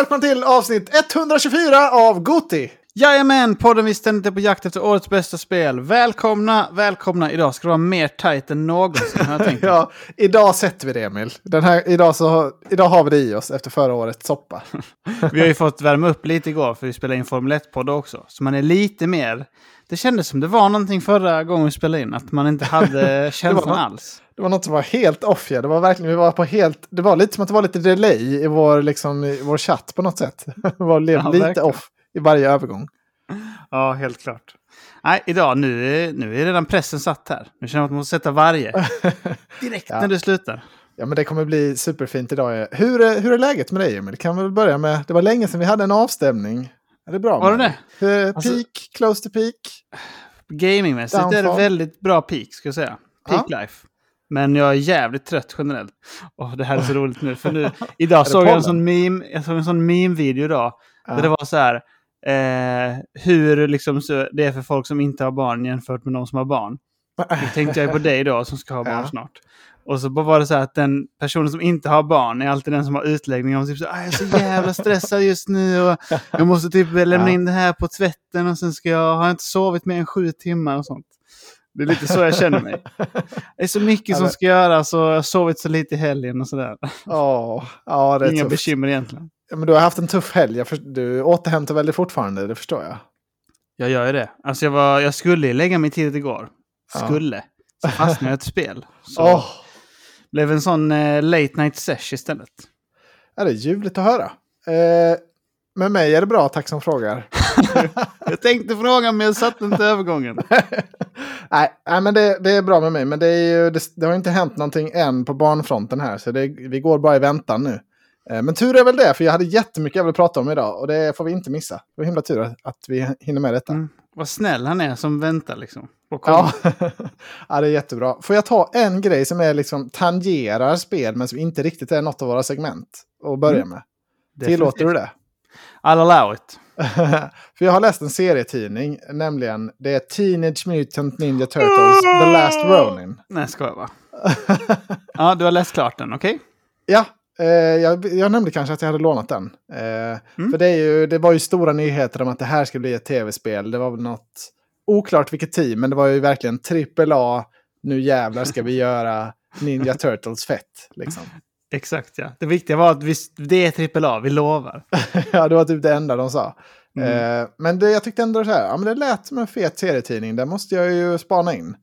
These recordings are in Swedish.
välkomna till avsnitt 124 av Goti! Jajamän, podden vi ständigt är på jakt efter årets bästa spel. Välkomna, välkomna. Idag ska det vara mer tight än någonsin har jag tänkt. Ja, idag sätter vi det Emil. Den här, idag, så, idag har vi det i oss efter förra årets soppa. Vi har ju fått värma upp lite igår för vi spelade in Formel 1-podd också. Så man är lite mer... Det kändes som det var någonting förra gången vi spelade in, att man inte hade känslan alls. Det var något som var helt off. Ja. Det var verkligen, vi var på helt, det var lite som att det var lite delay i vår, liksom, i vår chatt på något sätt. Det var li- Ja, lite verkligen. off i varje övergång. Ja, helt klart. Nej, idag, nu är, nu är redan pressen satt här. Nu känner jag att man måste sätta varje. Direkt Ja. när det slutar. Ja, men det kommer bli superfint idag. Hur är, hur är läget med dig Emil? Kan vi börja med, det var länge sedan vi hade en avstämning. Är det bra? Var det? Hur- Alltså- peak, close to peak? Gamingmässigt är det väldigt bra peak, ska jag säga. Peak Ja. life. Men jag är jävligt trött generellt. Och det här är så roligt nu. För nu, idag det såg jag en sån meme, jag såg en sån meme-video idag. Ja. Där det var så här, eh, hur liksom det är för folk som inte har barn jämfört med de som har barn. Då tänkte jag på dig då som ska ha barn Ja. snart. Och så bara var det så här att den personen som inte har barn är alltid den som har utläggning om typ så, "Ah, jag är så jävla stressad just nu och jag måste typ lämna in det här på tvätten och sen ska jag, har jag inte sovit mer än sju timmar och sånt. Det är lite så jag känner mig. Det är så mycket Ja, som men- ska göras och jag har sovit så lite i helgen och sådär. Åh, ja, det är Inga tufft. bekymmer egentligen. Ja, men du har haft en tuff helg. För, du återhämtar väldigt fortfarande, det förstår jag. Jag gör ju det. Alltså jag, var, jag skulle lägga mig tidigt igår. Ja. Skulle. Så fastnade jag ett spel. Så Åh, blev en sån eh, late night sesh istället. är det ljuvligt att höra. Eh, med mig är det bra, tack som frågar. Jag tänkte fråga men jag satte inte övergången. nej, nej, men det, det är bra med mig. Men det, ju, det, det har inte hänt någonting än på barnfronten här. Så vi går bara i väntan nu. Eh, men tur är väl det, för jag hade jättemycket jag vill prata om idag. Och det får vi inte missa. Det var himla tur att vi hinner med detta. Mm. Vad snäll han är som väntar liksom. Ja. ja, det är jättebra. Får jag ta en grej som är liksom tangerar spel men som inte riktigt är något av våra segment och börja Mm. med? Tillåter du det? I'll allow it. För jag har läst en serietidning, nämligen det är Teenage Mutant Ninja Turtles The Last Ronin. Nej, ska jag va? Ja, du har läst klart den, okej? Ja, eh, jag, jag nämnde kanske att jag hade lånat den. Eh, För det, ju, det var ju stora nyheter om att det här skulle bli ett tv-spel. Det var väl något oklart vilket team, men det var ju verkligen trippel A. Nu jävlar ska vi göra Ninja Turtles fett. Liksom. Exakt ja. Det viktiga var att vi, det är trippel A, vi lovar. ja, det var typ det enda de sa. Mm. Eh, men det, jag tyckte ändå så här, ja, men det lät som en fet serietidning, det måste jag ju spana in.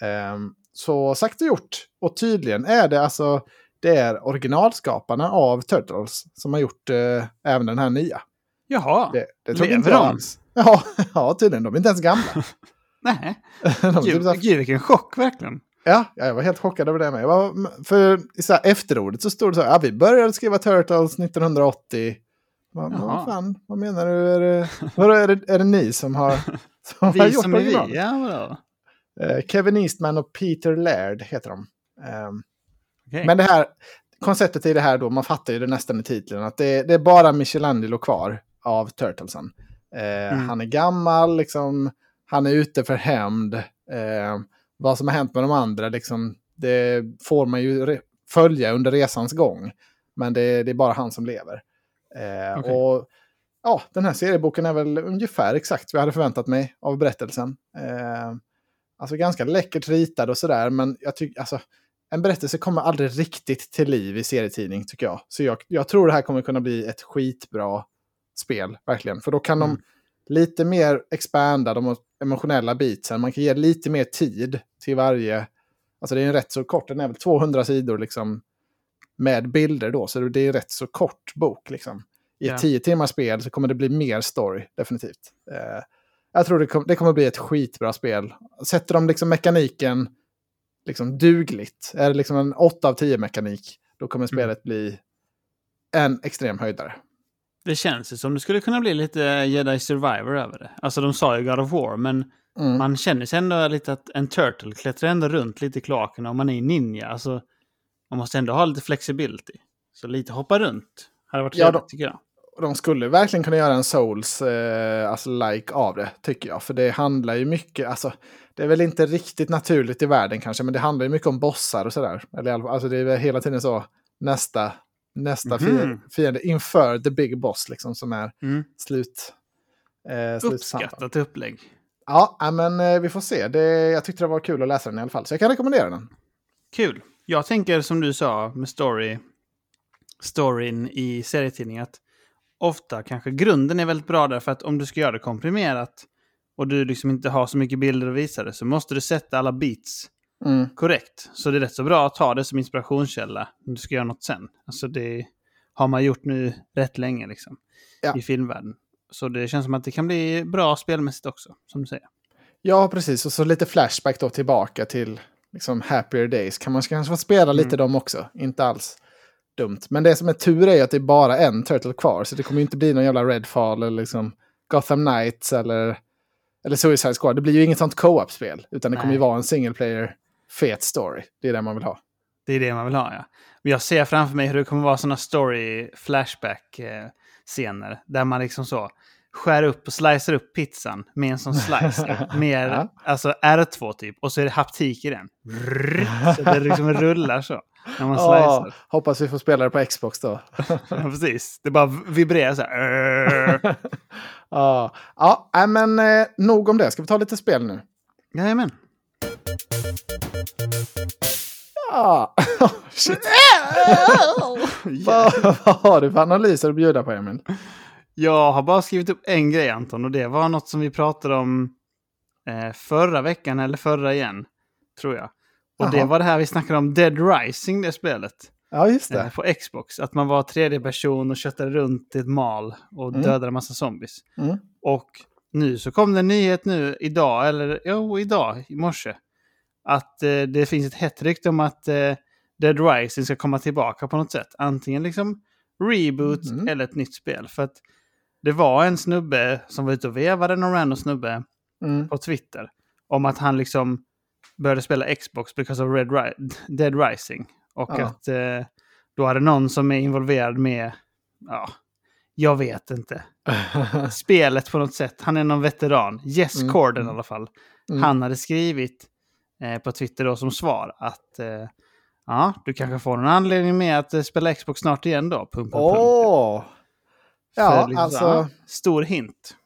Eh, så sagt och gjort. Och tydligen är det alltså, det är originalskaparna av Turtles som har gjort eh, även den här nya. Jaha. Det, det Lever inte de? alls. Ja, ja, tydligen. De är inte ens gamla. Nej. typ Gud, gud vilken chock verkligen. Ja, jag var helt chockad över det med. Var, för i så här, efterordet så stod det så här, ja, vi började skriva Turtles 1980. Vad, vad fan, vad menar du? Är det, vadå, är det, är det ni som har, som har Vi gjort som är vi, ja vadå? Eh, Kevin Eastman och Peter Laird heter de. Ehm, Okej. Men det här, konceptet i det här då, man fattar ju det nästan i titeln, att det, det är bara Michelangelo kvar av Turtlesen. Eh, Mm. Han är gammal, liksom, han är ute för hämnd. Eh, vad som har hänt med de andra, liksom, det får man ju följa under resans gång. Men det, det är bara han som lever. Eh, Okej. Och ja, den här serieboken är väl ungefär exakt vad jag hade förväntat mig av berättelsen. Eh, alltså ganska läckert ritad och sådär, men jag tycker alltså en berättelse kommer aldrig riktigt till liv i serietidning tycker jag. Så jag, jag tror det här kommer kunna bli ett skitbra spel, verkligen. För då kan Mm. de lite mer expanda de emotionella beatsen. Man kan ge lite mer tid till varje... Alltså det är en rätt så kort, den är väl 200 sidor liksom med bilder då. Så det är en rätt så kort bok liksom. I Ja. ett 10 timmars spel så kommer det bli mer story, definitivt. Eh, jag tror det, kom, det kommer bli ett skitbra spel. Sätter de liksom mekaniken liksom dugligt, är det liksom en 8 av 10 mekanik, då kommer spelet bli en extrem höjdare. Det känns ju som det skulle kunna bli lite Jedi Survivor över det. Alltså de sa ju God of War, men Mm. man känner sig ändå lite att en turtle klättrar ändå runt lite i kloakerna om man är ninja. Alltså, man måste ändå ha lite flexibility. Så lite hoppa runt hade varit Ja, trevligt tycker jag. De skulle verkligen kunna göra en Souls, eh, alltså like av det, tycker jag. För det handlar ju mycket, alltså, det är väl inte riktigt naturligt i världen kanske, men det handlar ju mycket om bossar och sådär. Eller alltså det är väl hela tiden så, nästa nästa Mhm. fiende, inför the big boss, liksom, som är Mm. slut... Eh. Uppskattat upplägg. Ja, ja, men eh, vi får se. Det, jag tyckte det var kul att läsa den i alla fall, så jag kan rekommendera den. Kul. Jag tänker som du sa med story, storyn i serietidningar. Att ofta kanske grunden är väldigt bra där för att om du ska göra det komprimerat och du liksom inte har så mycket bilder att visa det så måste du sätta alla beats Mm. korrekt. Så det är rätt så bra att ha det som inspirationskälla om du ska göra något sen. Alltså det har man gjort nu rätt länge liksom Ja. i filmvärlden. Så det känns som att det kan bli bra spelmässigt också, som du säger. Ja, precis. Och så lite flashback då tillbaka till liksom, happier days. Kan man kanske få spela lite Mm. dem också. Inte alls dumt. Men det som är tur är att det är bara en Turtle kvar. Så det kommer inte bli någon jävla Redfall eller liksom Gotham Knights eller, eller Suicide Squad. Det blir ju inget sånt co-op-spel. Utan det kommer ju Nej. vara en single player fet story. Det är det man vill ha. Det är det man vill ha, ja. Men jag ser framför mig hur det kommer vara sådana story flashback-scener. Där man liksom så skär upp och slicear upp pizzan med en sån slicer. Mer, Ja. alltså R2 typ. Och så är det haptik i den. Så det liksom rullar så. När man slicear. hoppas vi får spela det på Xbox då. Ja, precis. Det bara vibrerar så här. Ja, men eh, nog om det. Ska vi ta lite spel nu? Jajamän. Ja, shit. Vad, vad har du för analyser att bjuda på, Emil? Jag har bara skrivit upp en grej Anton och det var något som vi pratade om eh, förra veckan eller förra igen. Tror jag. Och det Jaha. var det här vi snackade om Dead Rising, det spelet. Ja, just det. Eh, på Xbox. Att man var tredje person och köttade runt i ett mal och Mm. dödade en massa zombies. Mm. Och nu så kom det en nyhet nu idag, eller jo, idag, i morse. Att eh, det finns ett hett rykte om att eh, Dead Rising ska komma tillbaka på något sätt. Antingen liksom reboot Mhm. eller ett nytt spel. För att det var en snubbe som var ute och vevade, någon random snubbe, Mm. på Twitter. Om att han liksom började spela Xbox because of Red Ri- Dead Rising. Och Ja. att eh, då hade någon som är involverad med, ja, jag vet inte. Spelet på något sätt. Han är någon veteran. Yes Mm, Corden mm. i alla fall. Mm. Han hade skrivit eh, på Twitter då som svar att eh, ja, du kanske får en anledning med att eh, spela Xbox snart igen då. Pum, pum! För Ja, liksom, alltså ja, stor hint.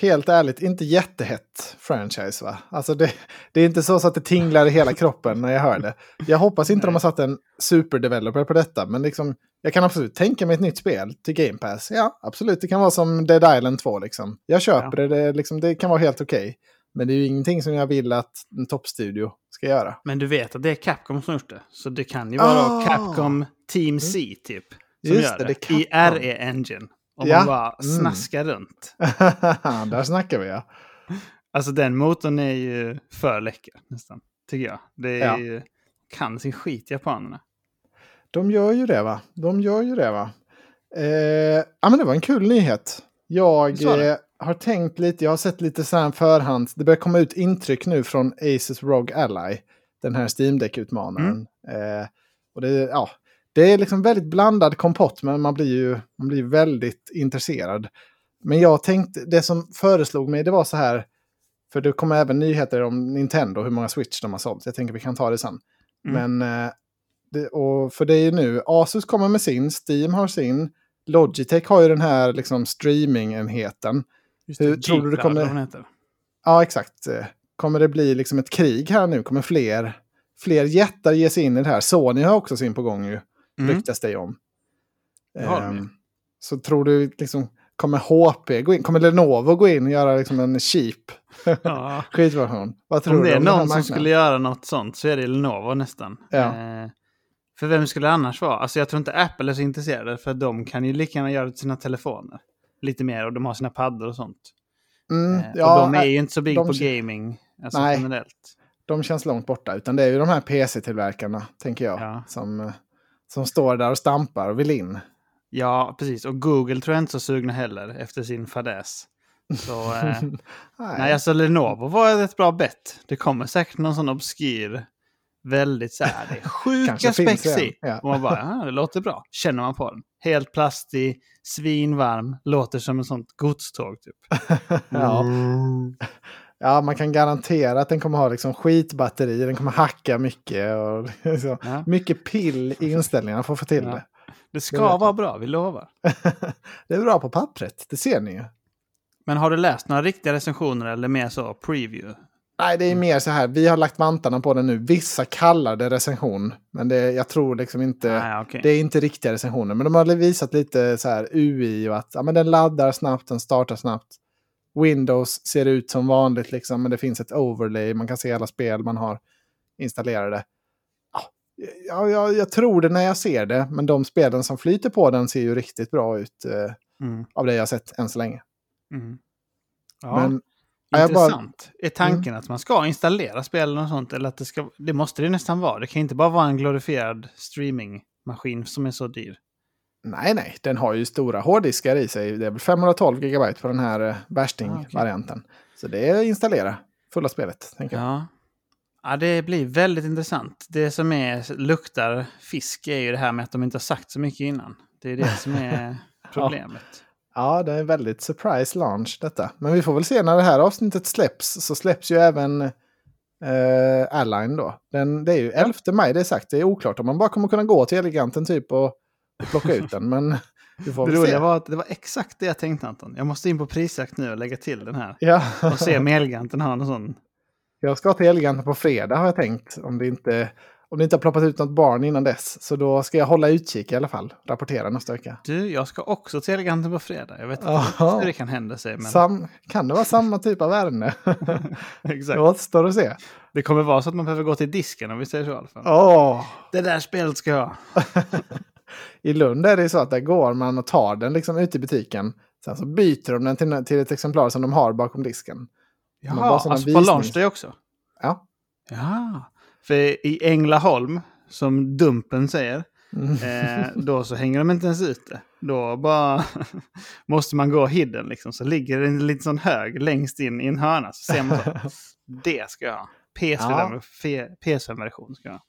helt ärligt, inte jättehett franchise va? Alltså det, det är inte så, så att det tinglar i hela kroppen när jag hör det. Jag hoppas inte de har satt en superdeveloper på detta, men liksom, jag kan absolut tänka mig ett nytt spel till Game Pass. Ja, absolut, det kan vara som Dead Island 2 liksom. Jag köper det, det, liksom, det kan vara helt okej. Men det är ju ingenting som jag vill att en toppstudio ska göra. Men du vet att det är Capcom som gjort det. Så det kan ju vara Ah. Capcom Team C typ. Som Just gör det, det, I. RE Engine. Om Ja, man bara mm. snaskar runt. Där snackar vi ja. Alltså den motorn är ju för läcker nästan. Tycker jag. Det är Ja. ju, kan sin skit japanerna. De gör ju det va? De gör ju det va? Eh, ja men det var en kul nyhet. Jag eh, har tänkt lite, jag har sett lite så här förhands, det börjar komma ut intryck nu från Aces Rogue Ally. Den här Steam Deck-utmanaren. Mm. Eh, och det, ja, det är liksom väldigt blandad kompott men man blir ju man blir väldigt intresserad. Men jag tänkte, det som föreslog mig det var så här, för det kommer även nyheter om Nintendo, hur många Switch de har sålt. Jag tänker vi kan ta det sen. Mm. Men, eh, det, och för det är ju nu, Asus kommer med sin, Steam har sin, Logitech har ju den här liksom streamingenheten. Just Hur det, tror du det kommer-. Ja, exakt. Kommer det bli liksom ett krig här nu? Kommer fler, fler jättar ge sig in i det här? Sony har också sin på gång ju, Mm. ryktas det om. Ehm, så tror du liksom, kommer HP gå in? Kommer Lenovo gå in och göra liksom en cheap Ja. skitversion? Vad tror Om du det är om här någon som marknaden? skulle göra något sånt så är det Lenovo nästan. Ja. Eh, för vem skulle det annars vara? Alltså jag tror inte Apple är så intresserade för de kan ju lika gärna göra det till sina telefoner. Lite mer och de har sina paddor och sånt. Mm, Eh, ja, och de är ju inte så big de- på gaming alltså Nej. generellt. de känns långt borta. Utan det är ju de här PC-tillverkarna, tänker jag, Ja. som, eh, som står där och stampar och vill in. Ja, precis. Och Google tror jag inte så sugna heller efter sin fadäs. Så, eh, Nej. nej, alltså Lenovo var ett bra bett. Det kommer säkert någon sån obskyr, väldigt så här, det är sjuka specs i. en, ja. Och man bara, ja, det låter bra. Känner man på den. Helt plastig, svinvarm, låter som ett sånt godståg typ. ja. ja, man kan garantera att den kommer ha liksom skitbatteri, den kommer hacka mycket och liksom, Ja. mycket pill i inställningarna för att få till Ja. det. Det ska Det vara bra, vi lovar. det är bra på pappret, det ser ni ju. Men har du läst några riktiga recensioner eller mer så preview? Nej, det är mer så här, vi har lagt vantarna på den nu. Vissa kallar det recension, men det, jag tror liksom inte... Nej, okej. Det är inte riktiga recensioner, men de har visat lite så här UI och att ja, men den laddar snabbt, den startar snabbt. Windows ser ut som vanligt, liksom, men det finns ett overlay, man kan se alla spel man har installerade. Ja, Ja, jag, jag tror det när jag ser det, men de spelen som flyter på den ser ju riktigt bra ut eh, Mm, av det jag sett än så länge. mm. Ja, Men ja, jag bara- Mm. intressant. Är tanken att man ska installera spel och sånt? Eller att det ska... Det måste det nästan vara. Det kan inte bara vara en glorifierad streamingmaskin som är så dyr. nej, nej, den har ju stora hårddiskar i sig. Det är väl 512 gigabyte på den här eh, Ah, värsting-varianten. Så det är installera fulla spelet, tänker jag. Ja. ja, det blir väldigt intressant. Det som är, luktar fisk är ju det här med att de inte har sagt så mycket innan. Det är det som är problemet. Ja, det är en väldigt surprise launch detta. Men vi får väl se när det här avsnittet släpps. Så släpps ju även eh, Align då. Den, det är ju 11 maj, det är sagt. Det är oklart om man bara kommer kunna gå till Eleganten typ och, och plocka ut den. Men vi får Det roliga var att det var exakt det jag tänkte Anton. Jag måste in på prisjakt nu och lägga till den här. Ja, Och se om Elgiganten har någon sån. jag ska till Eleganten på fredag har jag tänkt. Om det inte, om det inte har ploppat ut något barn innan dess. Så då ska jag hålla utkik i alla fall. Rapportera nästa vecka. Du, jag ska också till Elgiganten på fredag. Jag vet inte Jaha. hur det kan hända sig. Men... Sam, kan det vara samma typ av ärende? Exakt. det återstår att se. Det kommer vara så att man behöver gå till disken om vi säger så i alla fall. Åh! Det där spelet ska jag ha. I Lund är det så att där går man och tar den liksom ute i butiken. Sen så byter de den till, till ett exemplar som de har bakom disken. Jaha, alltså på launch också? Ja. Ja. För i Ängelholm, som Dumpen säger, Mm. eh, då så hänger de inte ens ute. Då bara måste man gå hidden liksom. Så ligger det en liten sån hög längst in i en hörna. Så ser man så. Det ska jag ha. PS5 fe- PS5-version ska jag ha.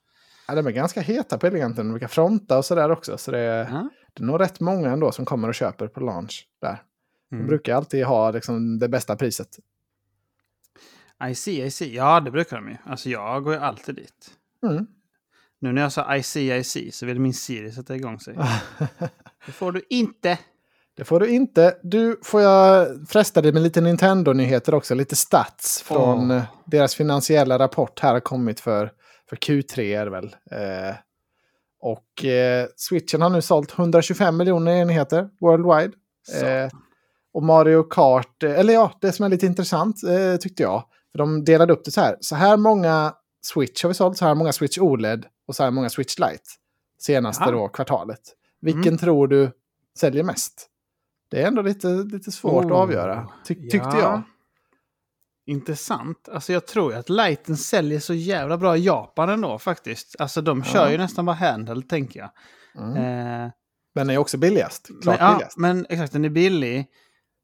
Ja, de är ganska heta på Eleganten. De brukar fronta och sådär också. Så det är, Ja. det är nog rätt många ändå som kommer och köper på launch där. De Mm. brukar alltid ha liksom, det bästa priset. I see, I see. Ja, det brukar de ju. Alltså jag går ju alltid dit. Mm. Nu när jag sa I see, I see så vill min Siri sätta igång sig. Det får du inte. Det får du inte. Du, får jag fresta dig med lite Nintendo-nyheter också. Lite stats från eh, deras finansiella rapport här har kommit för, för Q3 är det väl. Eh, och eh, Switchen har nu sålt 125 miljoner enheter worldwide. Eh, och Mario Kart, eh, eller ja, det som är lite intressant eh, tyckte jag. För de delade upp det så här. Så här många Switch har vi sålt, så här många Switch OLED och så här många Switch Lite. Senaste Ja. då kvartalet. Vilken Mm. tror du säljer mest? Det är ändå lite, lite svårt att Oh, avgöra, ty tyckte ja. jag. Intressant. Alltså jag tror ju att Lighten säljer så jävla bra i Japan ändå faktiskt. Alltså de kör Ja. ju nästan bara handheld tänker jag. Mm. Eh, Den är också billigast. men, Klart ja, billigast. men exakt, den är billig.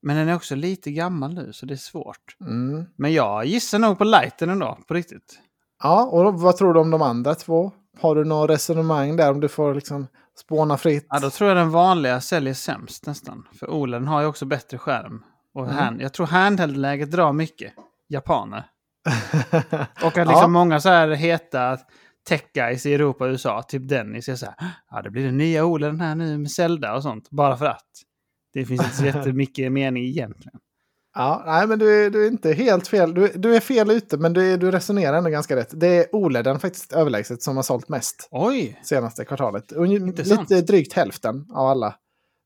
Men den är också lite gammal nu så det är svårt. Mm. Men jag gissar nog på Lighten ändå, på riktigt. Ja, och vad tror du om de andra två? Har du något resonemang där om du får liksom spåna fritt? Ja, då tror jag den vanliga säljer sämst nästan. För OLED har ju också bättre skärm. Och Mm. hand, jag tror handheld-läget drar mycket japaner. Och att liksom Ja. många så här heta tech guys i Europa och USA, typ Dennis, är så här, ja det blir den nya OLEDen här nu med Zelda och sånt, bara för att. Det finns inte så jättemycket mening egentligen. Ja, nej, men du är, du är inte helt fel. Du, du är fel ute, men du, du resonerar ändå ganska rätt. Det är OLEDen faktiskt överlägset som har sålt mest Oj! senaste kvartalet. Intressant. lite drygt hälften av alla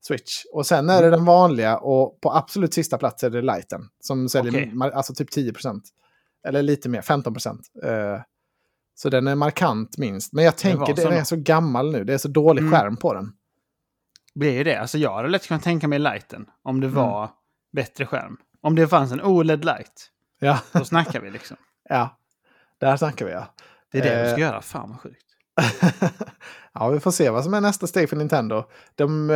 Switch. Och sen är det den vanliga och på absolut sista plats är det Lighten. Som säljer mar- alltså typ 10% Eller lite mer, 15 Uh, så den är markant minst. Men jag tänker den är så gammal nu. Det är så dålig Mm. skärm på den. Blir ju det. Alltså jag hade lätt kunnat tänka mig Lighten, om det Mm. var bättre skärm. Om det fanns en OLED Light, Ja, då snackar vi liksom. ja. där snackar vi ja. Det är det vi Eh. ska göra. Fan vad sjukt. ja, vi får se vad som är nästa steg för Nintendo. De, eh,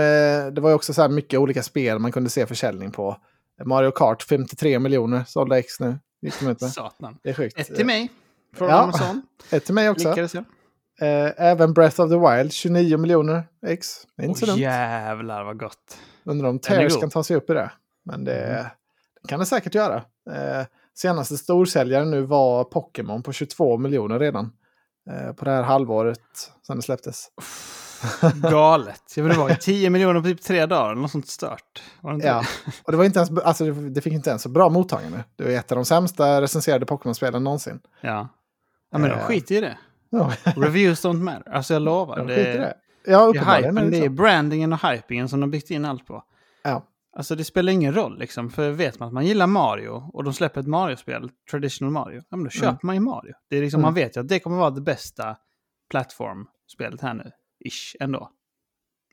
det var ju också så här mycket olika spel man kunde se försäljning på. Mario Kart, 53 miljoner sålda ex nu. Gick de ut med. Satan. Det är sjukt. Ett till mig. Från Ja. Amazon. Ett till mig också. Lyckades jag. Eh, även Breath of the Wild, 29 miljoner ex. Det är inte så dumt. jävlar vad gott. Undrar om Tears kan ta sig upp i det. Men det, Mm. kan det säkert göra. Eh, senaste storsäljaren nu var Pokémon på 22 miljoner redan. Eh, på det här halvåret sedan det släpptes. galet. Jag inte vad, 10 miljoner på typ tre dagar något sånt stört. Ja, och det var inte ens, alltså det, det fick inte ens så bra mottagande. Det var ett av de sämsta recenserade Pokémon-spelen någonsin. Ja. ja, men de Eh. skiter i det. Ja, Reviews don't matter. Alltså jag lovar. de det, det. Ja, det är hypen, det det är brandingen och hypingen som de byggt in allt på. Ja. Alltså det spelar ingen roll liksom, för vet man att man gillar Mario och de släpper ett Mario-spel, traditional Mario, ja men då köper Mm. man ju Mario. Det är liksom, Mm. man vet ju att det kommer vara det bästa plattformspelet här nu, ish, ändå.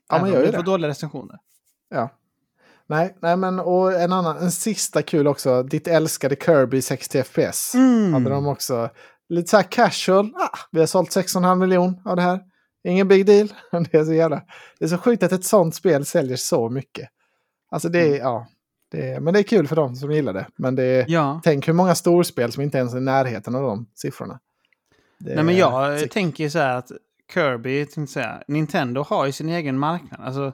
Ja, man Även gör om ju det. får det. dåliga recensioner. Ja. Nej, nej, men och en annan, en sista kul också. Ditt älskade Kirby 60 FPS. Mm. Hade de också. Lite så här casual. Ah, vi har sålt 6,5 miljon av det här. Ingen big deal. Det är så jävla... Det är så sjukt att ett sånt spel säljer så mycket. Alltså det är, Mm. ja. Det är, men det är kul för de som gillar det. Men det är, Ja, tänk hur många storspel som inte ens är i närheten av de siffrorna. Det nej men är- jag så- tänker så här att Kirby, säga, Nintendo har ju sin egen marknad. Alltså,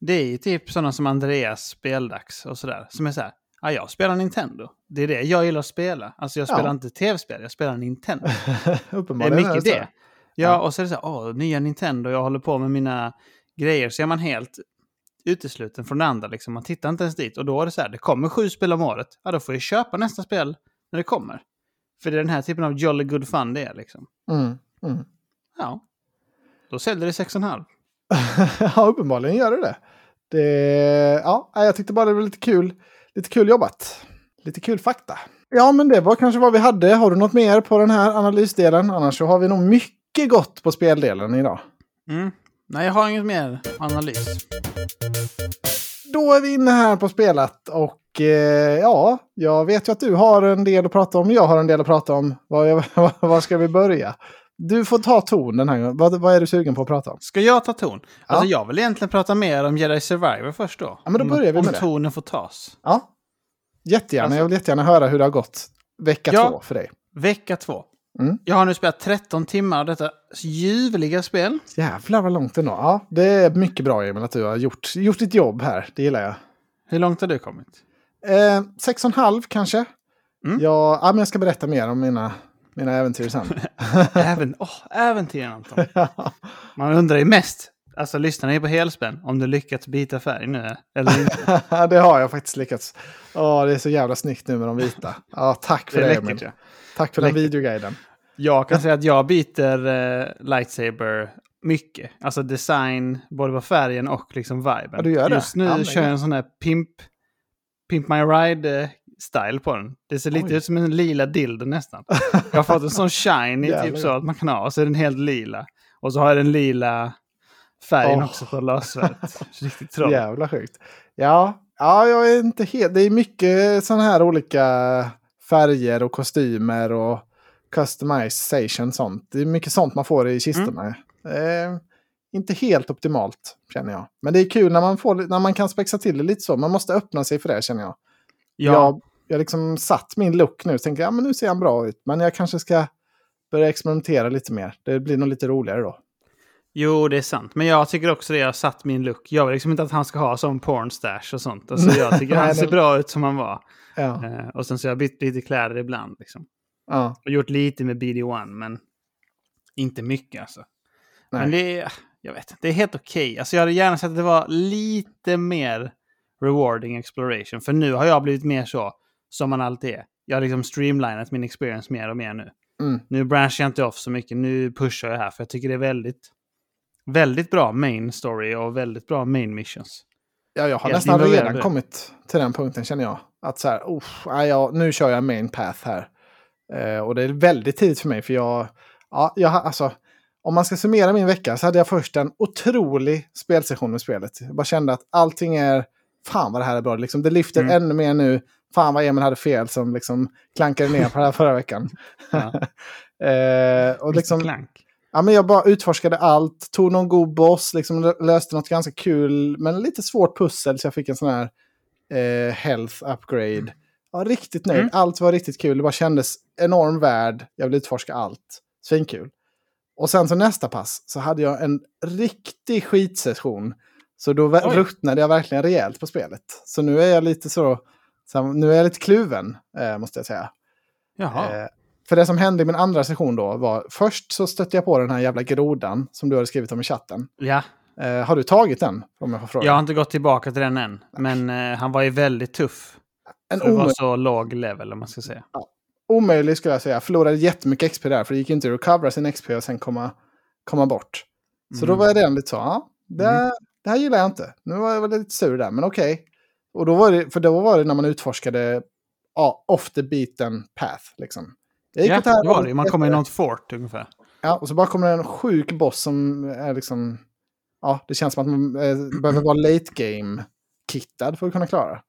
det är ju typ sådana som Andreas Speldags och sådär, som är så här, ja jag spelar Nintendo. Det är det jag gillar att spela. Alltså jag Ja. spelar inte tv-spel, jag spelar Nintendo. Det är Uppenbarligen mycket det. Ja, och så är det så här, åh, nya Nintendo, jag håller på med mina grejer. Så är man helt utesluten från det andra, liksom. man tittar inte ens dit. Och då är det så här, det kommer sju spel om året. Ja, då får jag köpa nästa spel när det kommer. För det är den här typen av jolly good fun det är liksom. Mm, mm. Ja, då säljer det 6,5. ja, uppenbarligen gör det det. det. Ja, jag tyckte bara det var lite kul. Lite kul jobbat. Lite kul fakta. Ja, men det var kanske vad vi hade. Har du något mer på den här analysdelen? Annars så har vi nog mycket gott på speldelen idag. Mm. Nej, jag har inget mer analys. Då är vi inne här på spelat och eh, ja, jag vet ju att du har en del att prata om. Jag har en del att prata om. Var, var ska vi börja? Du får ta ton den här gången. Vad, vad är du sugen på att prata om? Ska jag ta ton? Alltså Ja. jag vill egentligen prata mer om Jedi Survivor först då. Ja, men då Om- börjar vi om med det. tonen får tas. Ja, jättegärna. Alltså- jag vill jättegärna höra hur det har gått vecka Ja. två för dig. Vecka två. Mm. Jag har nu spelat 13 timmar av detta ljuvliga spel. Jävlar vad långt ändå. Ja, det är mycket bra Emil att du har gjort, gjort ditt jobb här. Det gillar jag. Hur långt har du kommit? Eh, sex och en halv kanske. Mm. Ja, ja, men jag ska berätta mer om mina, mina äventyr sen. Även, åh, äventyren Anton. Man undrar ju mest, alltså lyssnar ni på helspänn, om du lyckats bita färg nu eller inte. det har jag faktiskt lyckats. Ja, det är så jävla snyggt nu med de vita. Ja, tack för Det det, Emil. Tack för den Läckert. videoguiden. Jag kan säga att jag byter eh, lightsaber mycket. Alltså design, både på färgen och liksom viben. Ja, du gör det? Just nu Ja, kör jag en sån här pimp, pimp my ride-style på den. Det ser lite Oj. ut som en lila dildo nästan. Jag har fått en sån shiny typ så att man kan ha, och så är den helt lila. Och så har jag den lila färgen Åh. också på lössvärdet. Riktigt troll. Jävla sjukt. Ja, ja, jag är inte helt... Det är mycket sådana här olika färger och kostymer och customization sånt. Det är mycket sånt man får i kistorna. Eh, inte helt optimalt känner jag. Men det är kul när man, får, när man kan spexa till det lite så. Man måste öppna sig för det känner jag. Ja, Jag, jag liksom satt min look nu och tänkte ja, men nu ser han bra ut. Men jag kanske ska börja experimentera lite mer. Det blir nog lite roligare då. Jo, det är sant. Men jag tycker också det. Jag har satt min look. Jag vill liksom inte att han ska ha sån pornstash och sånt. Alltså, jag tycker han ser bra ut som han var. Ja, Eh, och sen så har jag bytt lite kläder ibland. Liksom. ja, Och gjort lite med BD1, men inte mycket alltså. Nej. Men det är, jag vet det är helt okej. Alltså jag hade gärna sett att det var lite mer rewarding exploration. För nu har jag blivit mer så som man alltid är. Jag har liksom streamlinat min experience mer och mer nu. Mm. Nu branchar jag inte off så mycket. Nu pushar jag här för jag tycker det är väldigt, väldigt bra main story och väldigt bra main missions. Ja, jag har Helt nästan redan kommit till den punkten känner jag. Att så här, "Uff, nej, jag, nu kör jag main path här. Eh, och det är väldigt tidigt för mig för jag, ja, jag alltså, om man ska summera min vecka så hade jag först en otrolig spelsession med spelet. Jag bara kände att allting är, fan vad det här är bra. Liksom, det lyfter Mm. ännu mer nu. Fan vad Emil hade fel som liksom klankade ner på det här förra veckan. Ja. eh, och liksom, Clank. Ja, men jag bara utforskade allt, tog någon god boss, liksom lö- löste något ganska kul, men lite svårt pussel så jag fick en sån här eh, health upgrade. Ja, riktigt nöjd, Mm. allt var riktigt kul, det bara kändes enorm värld, jag ville utforska allt. Svinkul. Och sen så nästa pass så hade jag en riktig skitsession. Så då Oj. ruttnade jag verkligen rejält på spelet. Så nu är jag lite så, så nu är jag lite kluven, eh, måste jag säga. Jaha. Eh, för det som hände i min andra session då var, först så stötte jag på den här jävla grodan som du hade skrivit om i chatten. Ja, Eh, har du tagit den? Om jag får fråga. jag har inte gått tillbaka till den än. Men eh, han var ju väldigt tuff. en För det var så låg level om man ska säga. omöjlig skulle jag säga. Förlorade jättemycket XP där, för det gick inte att recovera sin XP och sen komma, komma bort. Så då Mm. var jag redan lite så, ja, det, Mm. det här gillar jag inte. Nu var jag lite sur där, men okej. Och då var det, för då var det när man utforskade ja, off the beaten path, liksom. Jag gick Ja, det var det. Man kommer i något fort ungefär. Ja, och så bara kommer det en sjuk boss som är liksom... Ja, det känns som att man eh, behöver vara late game-kittad för att kunna klara.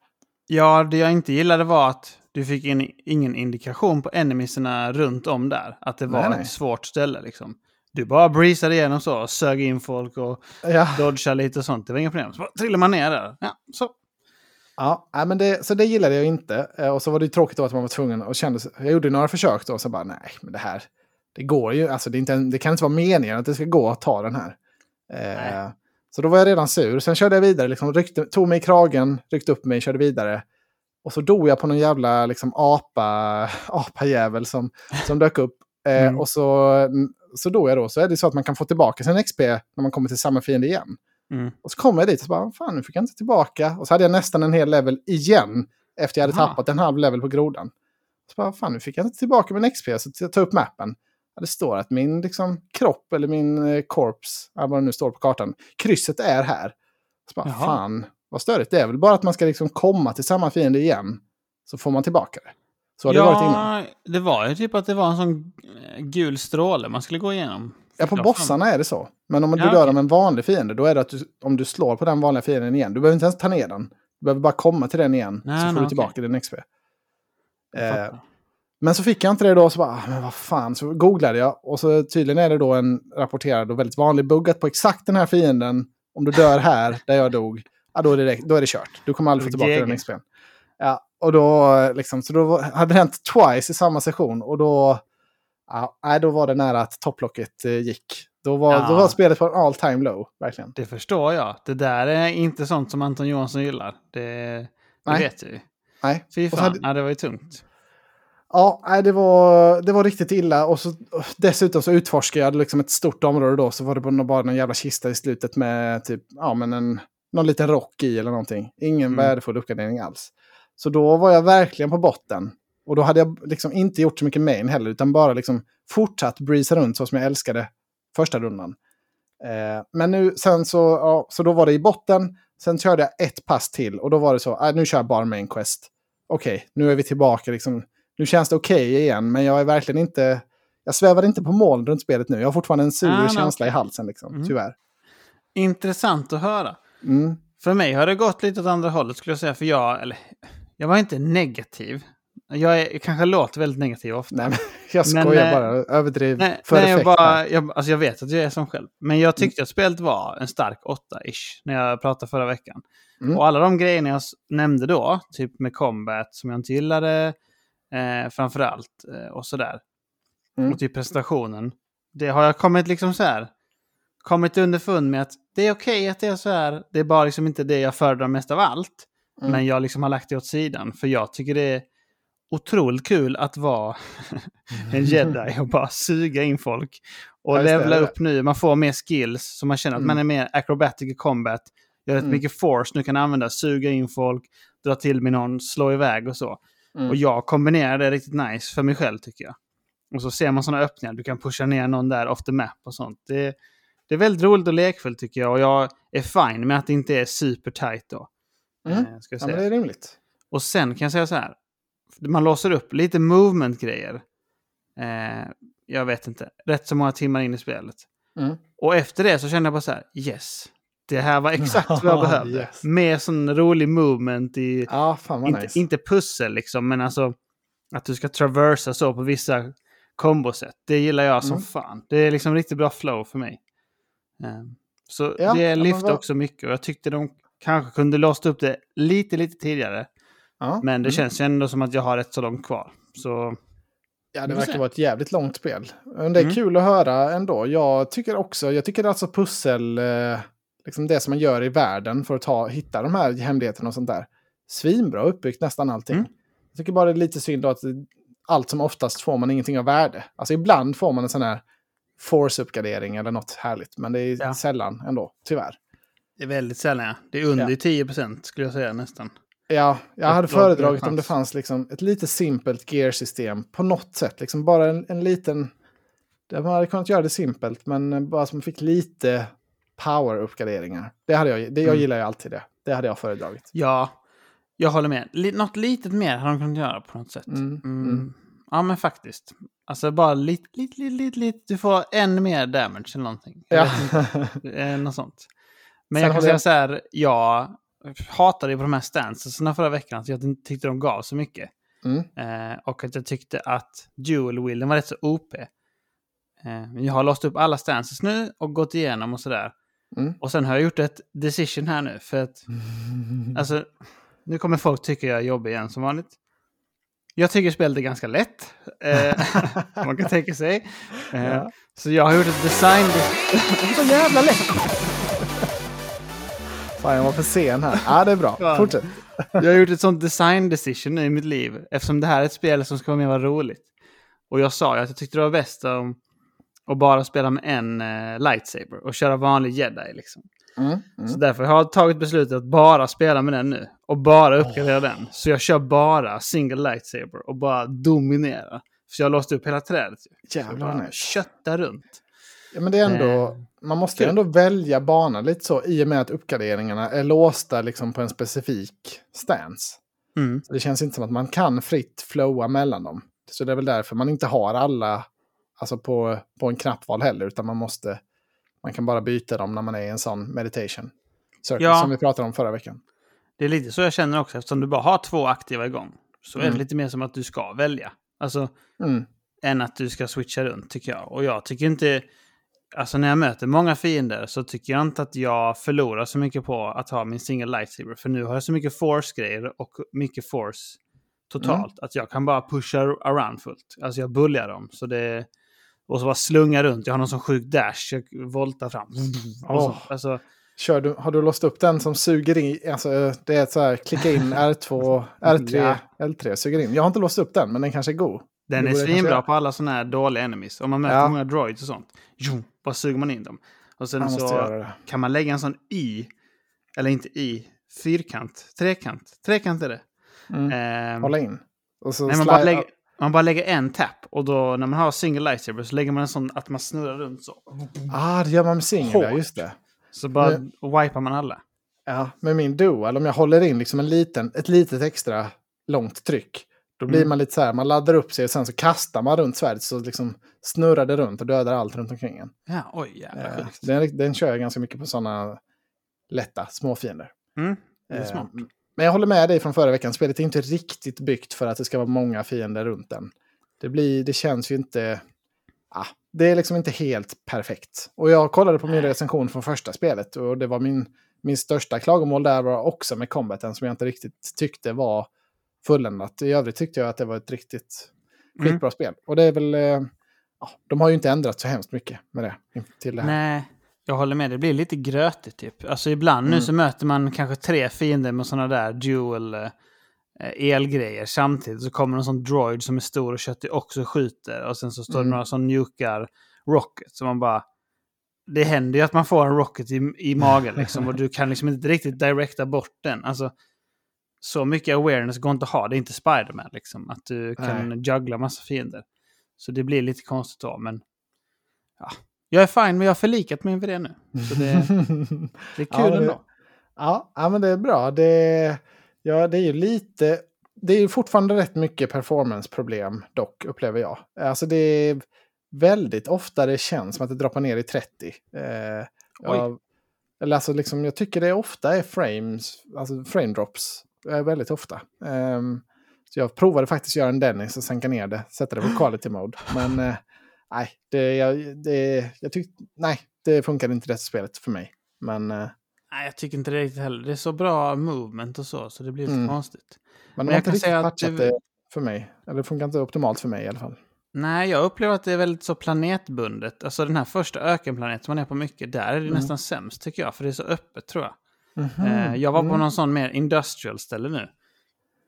Ja, det jag inte gillade var att du fick in, ingen indikation på enemiesarna runt om där. Att det var Nej, nej. ett svårt ställe liksom. Du bara breezade igenom så, sög in folk och Ja, dodgade lite och sånt. Det var inga problem. Så bara trillar man ner där. Ja, så. Ja men det, så det gillade jag inte. Eh, Och så var det tråkigt att man var tvungen och kände... Jag gjorde några försök då och så bara, nej, men det här... Det går ju, alltså det, inte, det kan inte vara meningen att det ska gå att ta den här. Eh, så då var jag redan sur. Sen körde jag vidare, liksom, ryckte, tog mig i kragen, ryckte upp mig, körde vidare. Och så dog jag på någon jävla liksom, apa, apajävel som, som dök upp. Eh, Mm. Och så, så dog jag då. Så är det så att man kan få tillbaka sin XP när man kommer till samma fiende igen. Mm. Och så kom jag dit och så bara, fan nu fick jag inte tillbaka. Och så hade jag nästan en hel level igen. Efter jag hade Aha. tappat en halv level på grodan. Så bara, fan nu fick jag inte tillbaka min XP. Så jag tar upp mappen. Ja, det står att min liksom, kropp eller min eh, korps, ja, vad det nu står på kartan, krysset är här. Så bara, Jaha. fan vad störigt. Det är väl bara att man ska liksom komma till samma fiende igen. Så får man tillbaka det. Så har det varit innan. det var ju typ att det var en sån eh, gul stråle man skulle gå igenom. Ja, på Ja, bossarna är det så. Men om du Ja, dör om en vanlig fiende, då är det att du, om du slår på den vanliga fienden igen, du behöver inte ens ta ner den. Du behöver bara komma till den igen, Nej, så får nej, du tillbaka din XP. Eh, men så fick jag inte det då, så bara, ah, men vad fan, så googlade jag. Och så tydligen är det då en rapporterad och väldigt vanlig bugg att på exakt den här fienden, om du dör här, där jag dog, ja, då, är det, då är det kört. Du kommer aldrig få tillbaka den. XPn. Ja, och då, liksom, så då hade det hänt twice i samma session. Och då, ja, då var det nära att topplocket eh, gick. Då var, Ja. då var spelet på en all time low, verkligen. Det förstår jag. Det där är inte sånt som Anton Johansson gillar. Det, det Nej. vet du ju. Nej. Fy fan, hade- ja, det var ju tungt. Ja, det, var, det var riktigt illa. Och så, dessutom så utforskade jag liksom ett stort område då. Så var det bara bara någon jävla kista i slutet med typ, ja men en, någon liten rock i eller någonting. Ingen Mm. värdefull uppgradering alls. Så då var jag verkligen på botten. Och då hade jag liksom inte gjort så mycket main heller, utan bara liksom fortsatt breeza runt så som jag älskade första rundan. Eh, men nu, sen så, ja, så då var det i botten. Sen körde jag ett pass till och då var det så, ah, nu kör jag bara main quest. Okej, nu är vi tillbaka liksom. Nu känns det okej igen, men jag är verkligen inte... Jag svävar inte på moln runt spelet nu. Jag har fortfarande en sur Ah, känsla okej. i halsen, liksom, Mm. tyvärr. Intressant att höra. Mm. För mig har det gått lite åt andra hållet skulle jag säga. För jag, eller, jag var inte negativ. Jag är, kanske låter väldigt negativ ofta. Nej, men jag Men, skojar eh, bara. Överdriv Nej, för nej jag, bara, jag, alltså jag vet att jag är som själv. Men jag tyckte att spelet var en stark 8-ish när jag pratade förra veckan. Mm. Och alla de grejerna jag nämnde då, typ med combat som jag inte gillade, eh, framförallt, eh, och sådär. Mm. Och typ presentationen. Det har jag kommit liksom så här, kommit underfund med att det är okej att det är så här. Det är bara liksom inte det jag föredrar mest av allt. Mm. Men jag liksom har lagt det åt sidan. För jag tycker det är otroligt kul att vara en jedi och bara suga in folk. Och Ja, levla det. upp nu. Man får mer skills så man känner att Mm. man är mer acrobatic i combat. Gör rätt Mm. mycket force nu kan använda. Suga in folk, dra till med någon, slå iväg och så. Mm. Och jag kombinerar det riktigt nice för mig själv tycker jag. Och så ser man sådana öppningar. Du kan pusha ner någon där off the map och sånt. Det, det är väldigt roligt och lekfullt tycker jag. Och jag är fine med att det inte är super tight då. Mm. Eh, ska jag Ja, säga. men det är rimligt. Och sen kan jag säga så här. Man låser upp lite movement-grejer. Eh, jag vet inte. Rätt så många timmar in i spelet. Mm. Och efter det så kände jag bara så här. Yes. Det här var exakt vad jag behövde. Yes. Mer sån rolig movement i... Ja, vad inte, nice. inte pussel liksom, men alltså att du ska traversa så på vissa kombosätt. Det gillar jag som Mm. fan. Det är liksom riktigt bra flow för mig. Eh, Så Ja, det lyfte också mycket och jag tyckte de kanske kunde låst upp det lite, lite tidigare. Ja. Men det mm. känns ju ändå som att jag har rätt så långt kvar. Så Ja, det verkar vara ett jävligt långt spel. Men det är Mm. kul att höra ändå. Jag tycker också, jag tycker alltså pussel, eh, liksom det som man gör i världen för att ta, hitta de här hemligheterna och sånt där. Svinbra uppbyggt nästan allting. Mm. Jag tycker bara det är lite synd då att allt som oftast får man ingenting av värde. Alltså ibland får man en sån här force-uppgradering eller något härligt. Men det är Ja. sällan ändå, tyvärr. Det är väldigt sällan, ja. Det är under Ja. 10% skulle jag säga nästan. Ja, jag hade föredragit om det fanns. liksom ett lite simpelt gear-system på något sätt. Liksom bara en, en liten... Man hade kunnat göra det simpelt, men bara som fick lite power-uppgraderingar. Det hade jag, det, jag Mm. gillar ju alltid det. Det hade jag föredragit. Ja, jag håller med. Li- något litet mer hade de kunnat göra på något sätt. Mm, Mm. mm. Ja, men faktiskt. Alltså bara lite, lite, lite, lite, lite. Du får än mer damage eller någonting. Ja. Eh, Något sånt. Men Sen jag kan säga jag- så här, jag hatade ju på de här stansesna förra veckan, så jag inte tyckte de gav så mycket. Mm. Eh, och att jag tyckte att dual wheelen var rätt så OP. Eh, men jag har låst upp alla stances nu och gått igenom och sådär. Mm. Och sen har jag gjort ett decision här nu, för att Alltså, nu kommer folk tycka jag är jobbig igen som vanligt. Jag tycker spelet är ganska lätt. Eh, man kan tänka sig. Eh, Ja. Så jag har gjort ett design... Så jävla lätt! Fan, jag var för sen här. Ja, det är bra. Ja. Fortsätt. Jag har gjort ett sånt design decision i mitt liv. Eftersom det här är ett spel som ska vara mer roligt. Och jag sa ju att jag tyckte det var bäst om att bara spela med en eh, lightsaber och köra vanlig jedi liksom. Mm. Mm. Så därför har jag tagit beslutet att bara spela med den nu. Och bara uppgradera den. Så jag kör bara single lightsaber och bara dominera. För jag har låst upp hela trädet. Så jag Jävlar bara vad nice. kötta runt. Ja, men det är ändå, Eh, man måste kul. ändå välja bana lite så i och med att uppgraderingarna är låsta liksom på en specifik stance. Mm. Det känns inte som att man kan fritt flowa mellan dem. Så det är väl därför man inte har alla alltså på, på en knappval heller, utan man måste, man kan bara byta dem när man är i en sån meditation. Circle, Ja. Som vi pratade om förra veckan. Det är lite så jag känner också. Eftersom du bara har två aktiva igång. Så är Mm. det lite mer som att du ska välja. Alltså, Mm. än att du ska switcha runt tycker jag. Och jag tycker inte... Alltså när jag möter många fiender så tycker jag inte att jag förlorar så mycket på att ha min single lightsaber. För nu har jag så mycket force-grejer och mycket force totalt. Att jag kan bara pusha around fullt. Alltså jag buljar dem. Så det... Och så bara slunga runt. Jag har någon sån sjuk dash. Jag voltar fram. Åh. Alltså, Kör du, har du låst upp den som suger in, alltså det är så här, klicka in R2, R3, L3, suger in. Jag har inte låst upp den, men den kanske är god. Den är svinbra på alla sådana här dåliga enemies. Om man möter Ja. många droids och sånt. Jo, bara suger man in dem. Och sen så kan man lägga en sån Y. Eller inte Y. Fyrkant. Trekant. Trekant är det. Mm. Ehm, Hålla in. Och så nej, man, bara lägger, man bara lägger en tap. Och då när man har single lightsaber så lägger man en sån att man snurrar runt så. Ah, det gör man med singel, ja, just det. Så bara Men- wipar man alla. Ja, med min dual, om jag håller in liksom en liten, ett litet extra långt tryck, då blir Mm. man lite så här, man laddar upp sig och sen så kastar man runt svärdet så liksom snurrar det runt och dödar allt runt omkring en. Ja, oj jävla Eh, den, den kör jag ganska mycket på sådana lätta småfiender. Mm, det är Eh. Men jag håller med dig från förra veckan, spelet är inte riktigt byggt för att det ska vara många fiender runt den. Det, blir, det känns ju inte... Ah, det är liksom inte helt perfekt. Och jag kollade på min recension från första spelet och det var min, min största klagomål där var också med combaten som jag inte riktigt tyckte var fulländat. I övrigt tyckte jag att det var ett riktigt Mm. skitbra spel. Och det är väl... Eh, ja, de har ju inte ändrat så hemskt mycket med det. Till det här. Nej, jag håller med. Det blir lite grötigt typ. Alltså ibland nu Mm. så möter man kanske tre fiender med sådana där dual eh, elgrejer samtidigt. Så kommer en sån droid som är stor och köttig också skjuter. Och sen så står det Mm. några som njukar rocket. Så man bara... Det händer ju att man får en rocket i, i magen liksom. och du kan liksom inte riktigt directa bort den. Alltså, så mycket awareness går inte att ha. Det är inte Spiderman liksom. Att du kan juggla massa fiender. Så det blir lite konstigt då, men... Ja. Jag är fine, men jag har förlikat mig med det nu. Så det, det är kul Ja, ändå. Ja, ja, men det är bra. Det, ja, det är ju lite... Det är fortfarande rätt mycket performance-problem dock, upplever jag. Alltså det är väldigt ofta det känns som att det droppar ner i 30. Eh, Oj. av- eller alltså liksom, jag tycker det ofta är frames, alltså frame drops. Eh, väldigt ofta. Ehm, så jag provade faktiskt göra en Dennis och sänka ner det, sätta det på quality mode. Men eh, nej, det, jag, det, jag tyck, nej, det funkade inte det spelet för mig. Men... Eh, Nej, jag tycker inte det riktigt heller. Det är så bra movement och så, så det blir lite Mm. konstigt. Men Men jag kan säga att det- det för mig. Eller det funkar inte optimalt för mig i alla fall. Nej, jag upplever att det är väldigt så planetbundet. Alltså den här första ökenplaneten man är på mycket, där är det Mm. nästan sämst tycker jag. För det är så öppet tror jag. Mhm. Eh, jag var på Mm. någon sån mer industrial ställe nu.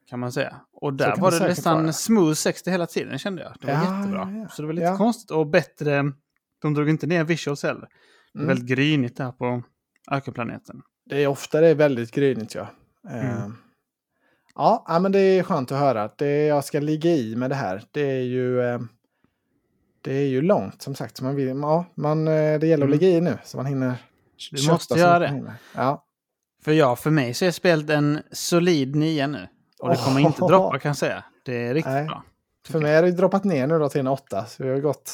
kan man säga. Och där var det nästan vara. smooth 60 hela tiden kände jag. Det var Ja, jättebra. ja, ja. Så det var lite konstigt och bättre. De drog inte ner visuals heller. Det är Mm. väldigt grynigt där på ökenplaneten. Det är ofta det är väldigt grynigt ja. Eh, Mm. Ja, men det är skönt att höra. Det jag ska ligga i med det här, det är ju... eh, Det är ju långt som sagt. Så man vill, ja, man, det gäller att Mm. ligga i nu så man hinner... Du måste göra det. Ja. För ja, för mig så är spelet en solid nia nu. Och det kommer inte droppa kan jag säga. Det är riktigt Nej. bra. För mig har det droppat ner nu då till en åtta. Så vi har gått...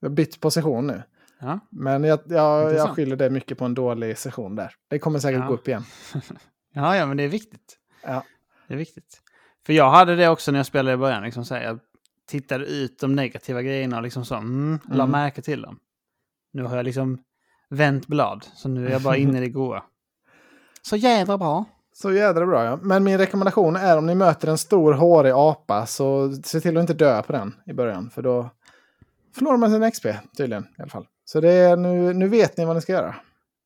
Vi har bytt position nu. Ja. Men jag, jag, jag skyller det mycket på en dålig session där. Det kommer säkert Ja. gå upp igen. ja, ja, men det är viktigt. Ja. Det är viktigt. För jag hade det också när jag spelade i början. Liksom så här, jag tittade ut de negativa grejerna och liksom så, mm, la Mm. märke till dem. Nu har jag liksom vänt blad, så nu är jag bara inne i det goa. Så jädra bra. Så jädra bra ja. Men min rekommendation är om ni möter en stor hårig apa så se till att inte dö på den i början. För då förlorar man sin XP tydligen i alla fall. Så det är, nu, nu vet ni vad ni ska göra.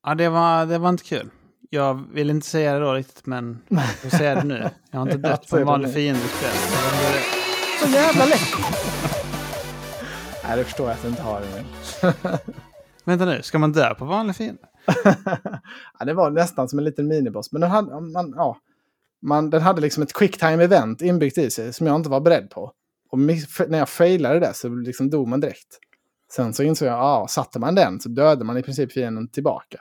Ja, det var, det var inte kul. Jag vill inte säga det då riktigt, men jag får säga det nu. Jag har inte dött på en det vanlig nu. fiende. Så jävla lätt! Nej, det förstår jag att du inte har. Emil. Vänta nu, ska man dö på vanlig fiende? ja, det var nästan som en liten miniboss. Men den hade, man, ja, man, den hade liksom ett quick time event inbyggt i sig som jag inte var beredd på. Och när jag failade det så liksom dog man direkt. Sen så insåg jag, ja, satte man den så dödade man i princip fienden tillbaka.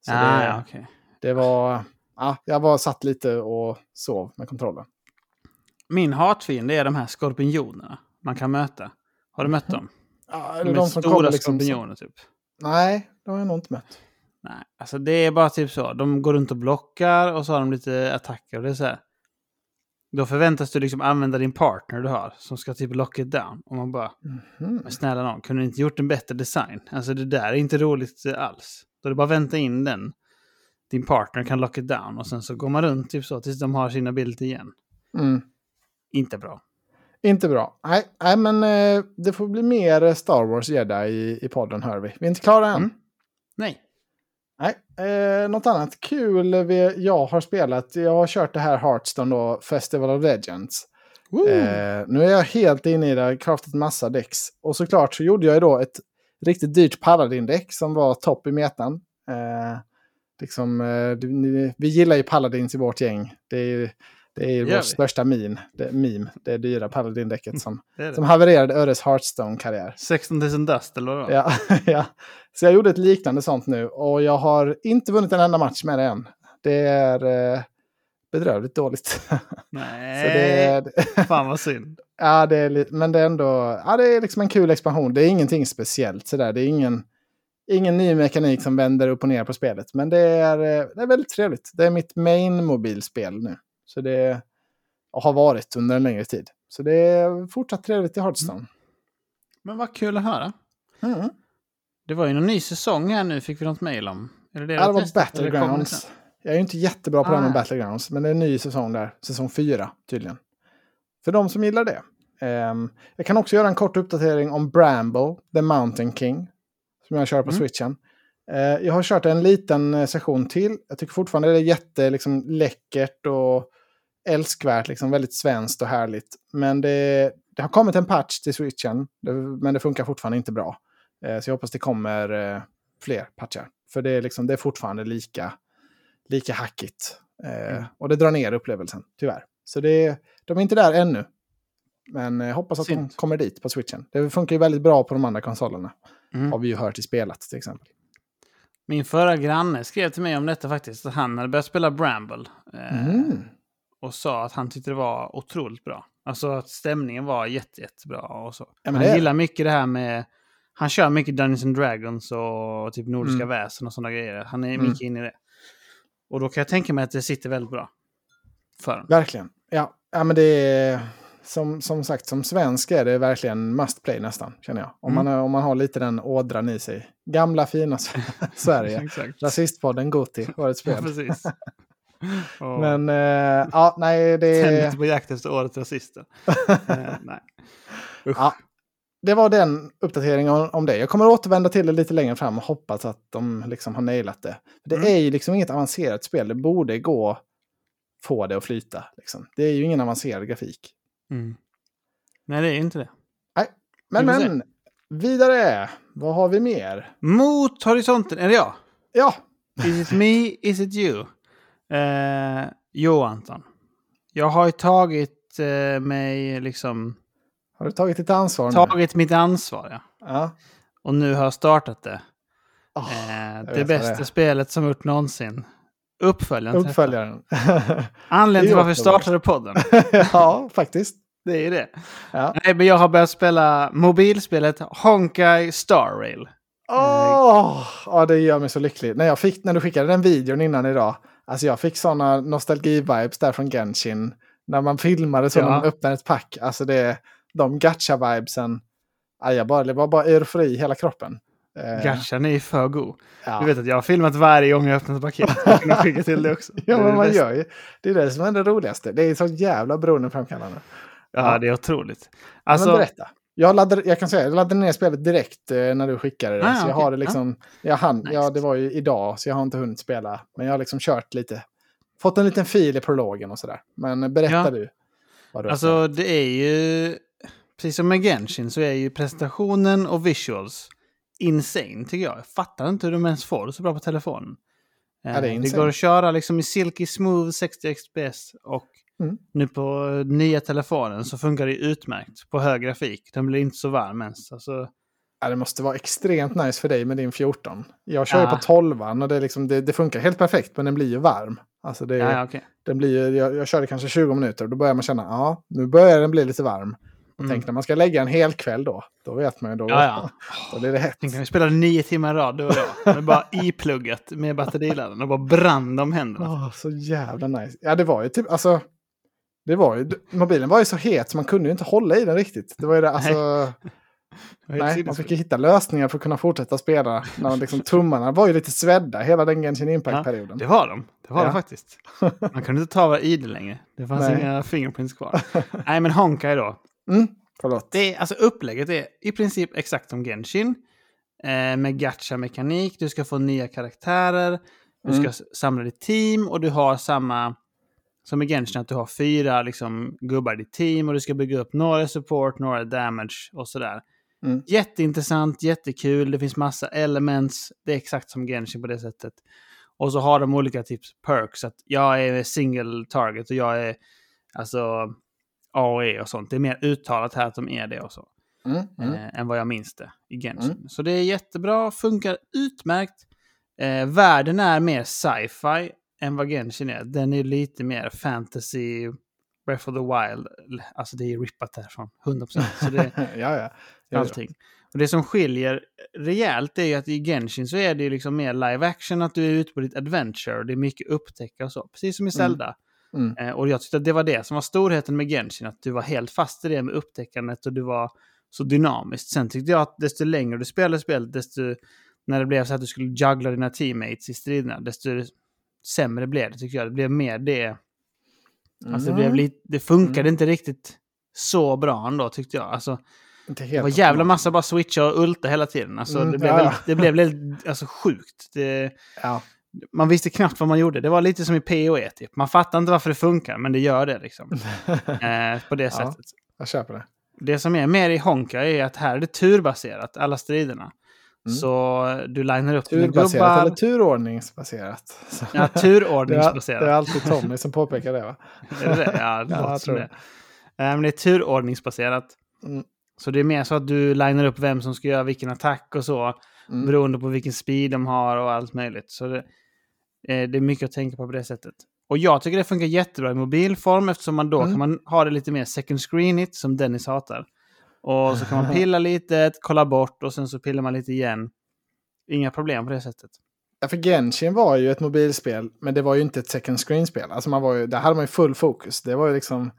Så ah, det, ja, okej. det var, ja, jag var satt lite och sov med kontrollen. Min hatfiende är de här skorpionerna man kan möta. Har du mött dem? Ja, De de som stora liksom... skorpioner typ. Nej, de har jag nog inte mött. Nej, alltså det är bara typ så. De går runt och blockar och så har de lite attacker. Och det är så här. Då förväntas du liksom använda din partner du har som ska typ lock it down. Och man bara, Mhm. men snälla nån, kunde ni inte gjort en bättre design? Alltså det där är inte roligt eh, alls. Då är det bara att vänta in den. Din partner kan lock it down och sen så går man runt typ så tills de har sina bilder igen. Mm. Inte bra. Inte bra. Nej, nej men eh, det får bli mer eh, Star Wars Jedi i, i podden hör vi. Vi är inte klara än. Mm. Nej. Nej, eh, något annat kul vi, jag har spelat. Jag har kört det här Hearthstone då, Festival of Legends. Eh, nu är jag helt inne i det, craftat massa däcks. Och såklart så gjorde jag ju då ett riktigt dyrt Paladin-däck som var topp i metan. Eh, liksom, eh, vi gillar ju Paladins i vårt gäng. Det är det är ju vår största meme, det, meme, det dyra Paladin-däcket som, Det är det. som havererade Öres Hearthstone-karriär. 16 000 dust eller vad? Ja, ja. Så jag gjorde ett liknande sånt nu och jag har inte vunnit en enda match med det än. Det är eh, bedrövligt dåligt. Nej, det, är- fan vad synd. ja, det är men det är ändå ja, det är liksom en kul expansion. Det är ingenting speciellt sådär. Det är ingen, ingen ny mekanik som vänder upp och ner på spelet. Men det är, eh, det är väldigt trevligt. Det är mitt main-mobilspel nu. Så det har varit under en längre tid. Så det är fortsatt trevligt i Hearthstone. Men vad kul att höra. Mm. Det var ju någon ny säsong här nu, fick vi något mejl om. Är det Ja, det var testat, eller Battlegrounds. Jag är ju inte jättebra på det här med Ah. Battlegrounds, men det är en ny säsong där. Säsong fyra, tydligen. För de som gillar det. Ehm, jag kan också göra en kort uppdatering om Bramble, The Mountain King. Som jag kör på Mm. switchen. Eh, jag har kört en liten eh, session till. Jag tycker fortfarande det är jätte liksom, läckert och älskvärt. Liksom, väldigt svenskt och härligt. Men det, det har kommit en patch till switchen. Det, men det funkar fortfarande inte bra. Eh, så jag hoppas det kommer fler patchar. För det är, liksom, det är fortfarande lika, lika hackigt. Mm. Och det drar ner upplevelsen, tyvärr. Så det, de är inte där ännu. Men jag hoppas att de Synd. kommer dit på switchen. Det funkar ju väldigt bra på de andra konsolerna. Mm. Har vi ju hört i spelat till exempel. Min förra granne skrev till mig om detta faktiskt. Att han hade börjat spela Bramble. Eh, Mm. Och sa att han tyckte det var otroligt bra. Alltså att stämningen var jätte, jättebra. Och så. Ja, han det gillar mycket det här med... Han kör mycket Dungeons and Dragons och typ Nordiska Mm. väsen och sådana grejer. Han är Mm. mycket inne i det. Och då kan jag tänka mig att det sitter väldigt bra. För honom. Verkligen. Ja, ja men det är... Som, som sagt, som svensk är det verkligen must play nästan, känner jag. Om, Mm. man, om man har lite den ådran i sig. Gamla fina Sverige. Exakt. Rasistpodden Goti, årets Ja, spel. precis. Och Men eh, ja, nej, det, Ständigt på jakt efter årets rasister. eh, nej. Usch. Ja. det var den uppdateringen om, om det. Jag kommer återvända till det lite längre fram och hoppas att de liksom har nailat det. Det Mm. är ju liksom inget avancerat spel. Det borde gå få det att flyta. Liksom. Det är ju ingen avancerad grafik. Mm. Nej, det är inte det. Men, Vi får se. men, vidare. Vad har vi mer? Mot horisonten, är det jag? Ja, Is it me, is it you? Eh, jo, Anton. Jag har ju tagit eh, mig, liksom, har du tagit ditt ansvar nu? tagit mitt ansvar. Ja. Ja. Och nu har jag startat det. Åh, Eh, det bästa det spelet som gjort någonsin. Uppföljaren. Uppföljaren. Anledningen till varför vi startade podden. ja, faktiskt. Det är det. Ja. Nej, men jag har börjat spela mobilspelet Honkai Star Rail. Åh, ja, det gör mig så lycklig. När, jag fick, när du skickade den videon innan idag, alltså jag fick sådana nostalgi-vibes där från Genshin. När man filmade så Ja. när man öppnade ett pack. Alltså det, de gacha-vibesen. Ja, jag bara, det var bara eufori i hela kroppen. Eh, Gachan är ju för god. ja. Du vet att jag har filmat varje gång jag öppnat paket. Jag kan skicka till det också. Ja, men man gör ju. Det är det som är det roligaste. Det är så jävla beroendeframkallande. Ja, det är otroligt. Alltså, men berätta. Jag, laddade, jag kan säga, jag laddade ner spelet direkt eh, när du skickade det. Ah, så jag okej. har det liksom, jag hann, Nice. ja, det var ju idag så jag har inte hunnit spela. Men jag har liksom kört lite, fått en liten fil i prologen och sådär. Men berätta Ja. du. Du alltså, det är ju... Precis som med Genshin så är ju presentationen och visuals insane tycker jag. Jag fattar inte hur de ens får det så bra på telefonen. Ja, det Eh, det går att köra liksom i Silky Smooth 60 XPS och Mm. nu på nya telefonen så funkar det utmärkt på hög grafik. Den blir inte så varm ens. Alltså, Ja, det måste vara extremt nice för dig med din 14. Jag kör Ja. på 12 och det, liksom, det, det funkar helt perfekt men den blir ju varm. Alltså det, ja, okej. den blir ju, jag, jag körde kanske 20 minuter och då börjar man känna ja, nu börjar den bli lite varm. Mm. tänk när man ska lägga en hel kväll då, då vet man ju då, Ja, ja. då det hett. Tänk när vi spelade nio timmar i rad, du och jag. Med bara ipluggat med batteriladdaren och bara brann om händerna. Åh, så jävla nice. Ja, det var ju typ, alltså, det var ju, mobilen var ju så het så man kunde ju inte hålla i den riktigt. Det var ju det, alltså, Det helt nej, man fick ju hitta lösningar för att kunna fortsätta spela. När man liksom, tummarna var ju lite svedda hela den Genshin Impact-perioden. Det var de. Det var Ja. de faktiskt. Man kunde inte ta varje idel längre. Det fanns Nej. inga fingerprints kvar. Nej, men Honkai då. Mm, förlåt. Det är, alltså upplägget är i princip exakt som Genshin. Eh, med gacha-mekanik, du ska få nya karaktärer, du ska Mm. s- samla ditt team och du har samma som i Genshin, att du har fyra liksom, gubbar i ditt team och du ska bygga upp några support, några damage och sådär. Mm. Jätteintressant, jättekul, det finns massa elements, det är exakt som Genshin på det sättet. Och så har de olika tips, perks, att jag är single target och jag är alltså AOE och sånt. Det är mer uttalat här att de är det och så Mm, mm. eh, än vad jag minns det i Genshin. Så det är jättebra, funkar utmärkt. Eh, världen är mer sci-fi än vad Genshin är. Den är lite mer fantasy, Breath of the Wild. Alltså det är rippat härifrån, 100%. Så det ja, ja. ja. allting. Och det som skiljer rejält är ju att i Genshin så är det ju liksom mer live action, att du är ute på ditt adventure. Det är mycket upptäcka och så, precis som i Zelda. Mm. Eh, och jag tyckte att det var det som var storheten med Genshin, att du var helt fast i det med upptäckandet och du var så dynamiskt. Sen tyckte jag att desto längre du spelade spelet, desto när det blev så att du skulle juggla dina teammates i striderna, desto sämre blev det tycker jag. Det blev mer det. Alltså det, Mm. blev lite, det funkade inte riktigt så bra ändå tyckte jag. Alltså, det var jävla massa bara switcha och ulta hela tiden. Alltså, Mm, det, blev ja. det blev väldigt alltså, sjukt. Det, Ja. Man visste knappt vad man gjorde. Det var lite som i PoE typ. Man fattar inte varför det funkar, men det gör det liksom. eh, på det Ja. sättet. Jag köper det. Det som är mer i Honka är att här är det turbaserat, alla striderna. Mm. Så du linar upp Turbaserat gubbar. eller turordningsbaserat? Ja, det, är, turordningsbaserat. det är alltid Tommy som påpekar det va? Är det det? Ja, det Ja, jag tror det. Eh, Men det är turordningsbaserat. Mm. Så det är mer så att du linar upp vem som ska göra vilken attack och så. Mm. Beroende på vilken speed de har och allt möjligt. Så det, eh, det är mycket att tänka på på det sättet. Och jag tycker det funkar jättebra i mobilform eftersom man då Mm. kan man ha det lite mer second screenigt som Dennis hatar. Och så kan man pilla lite, kolla bort och sen så pillar man lite igen. Inga problem på det sättet. Ja, för Genshin var ju ett mobilspel, men det var ju inte ett second screen-spel. Alltså man var ju, där hade man ju full fokus. Det var ju liksom,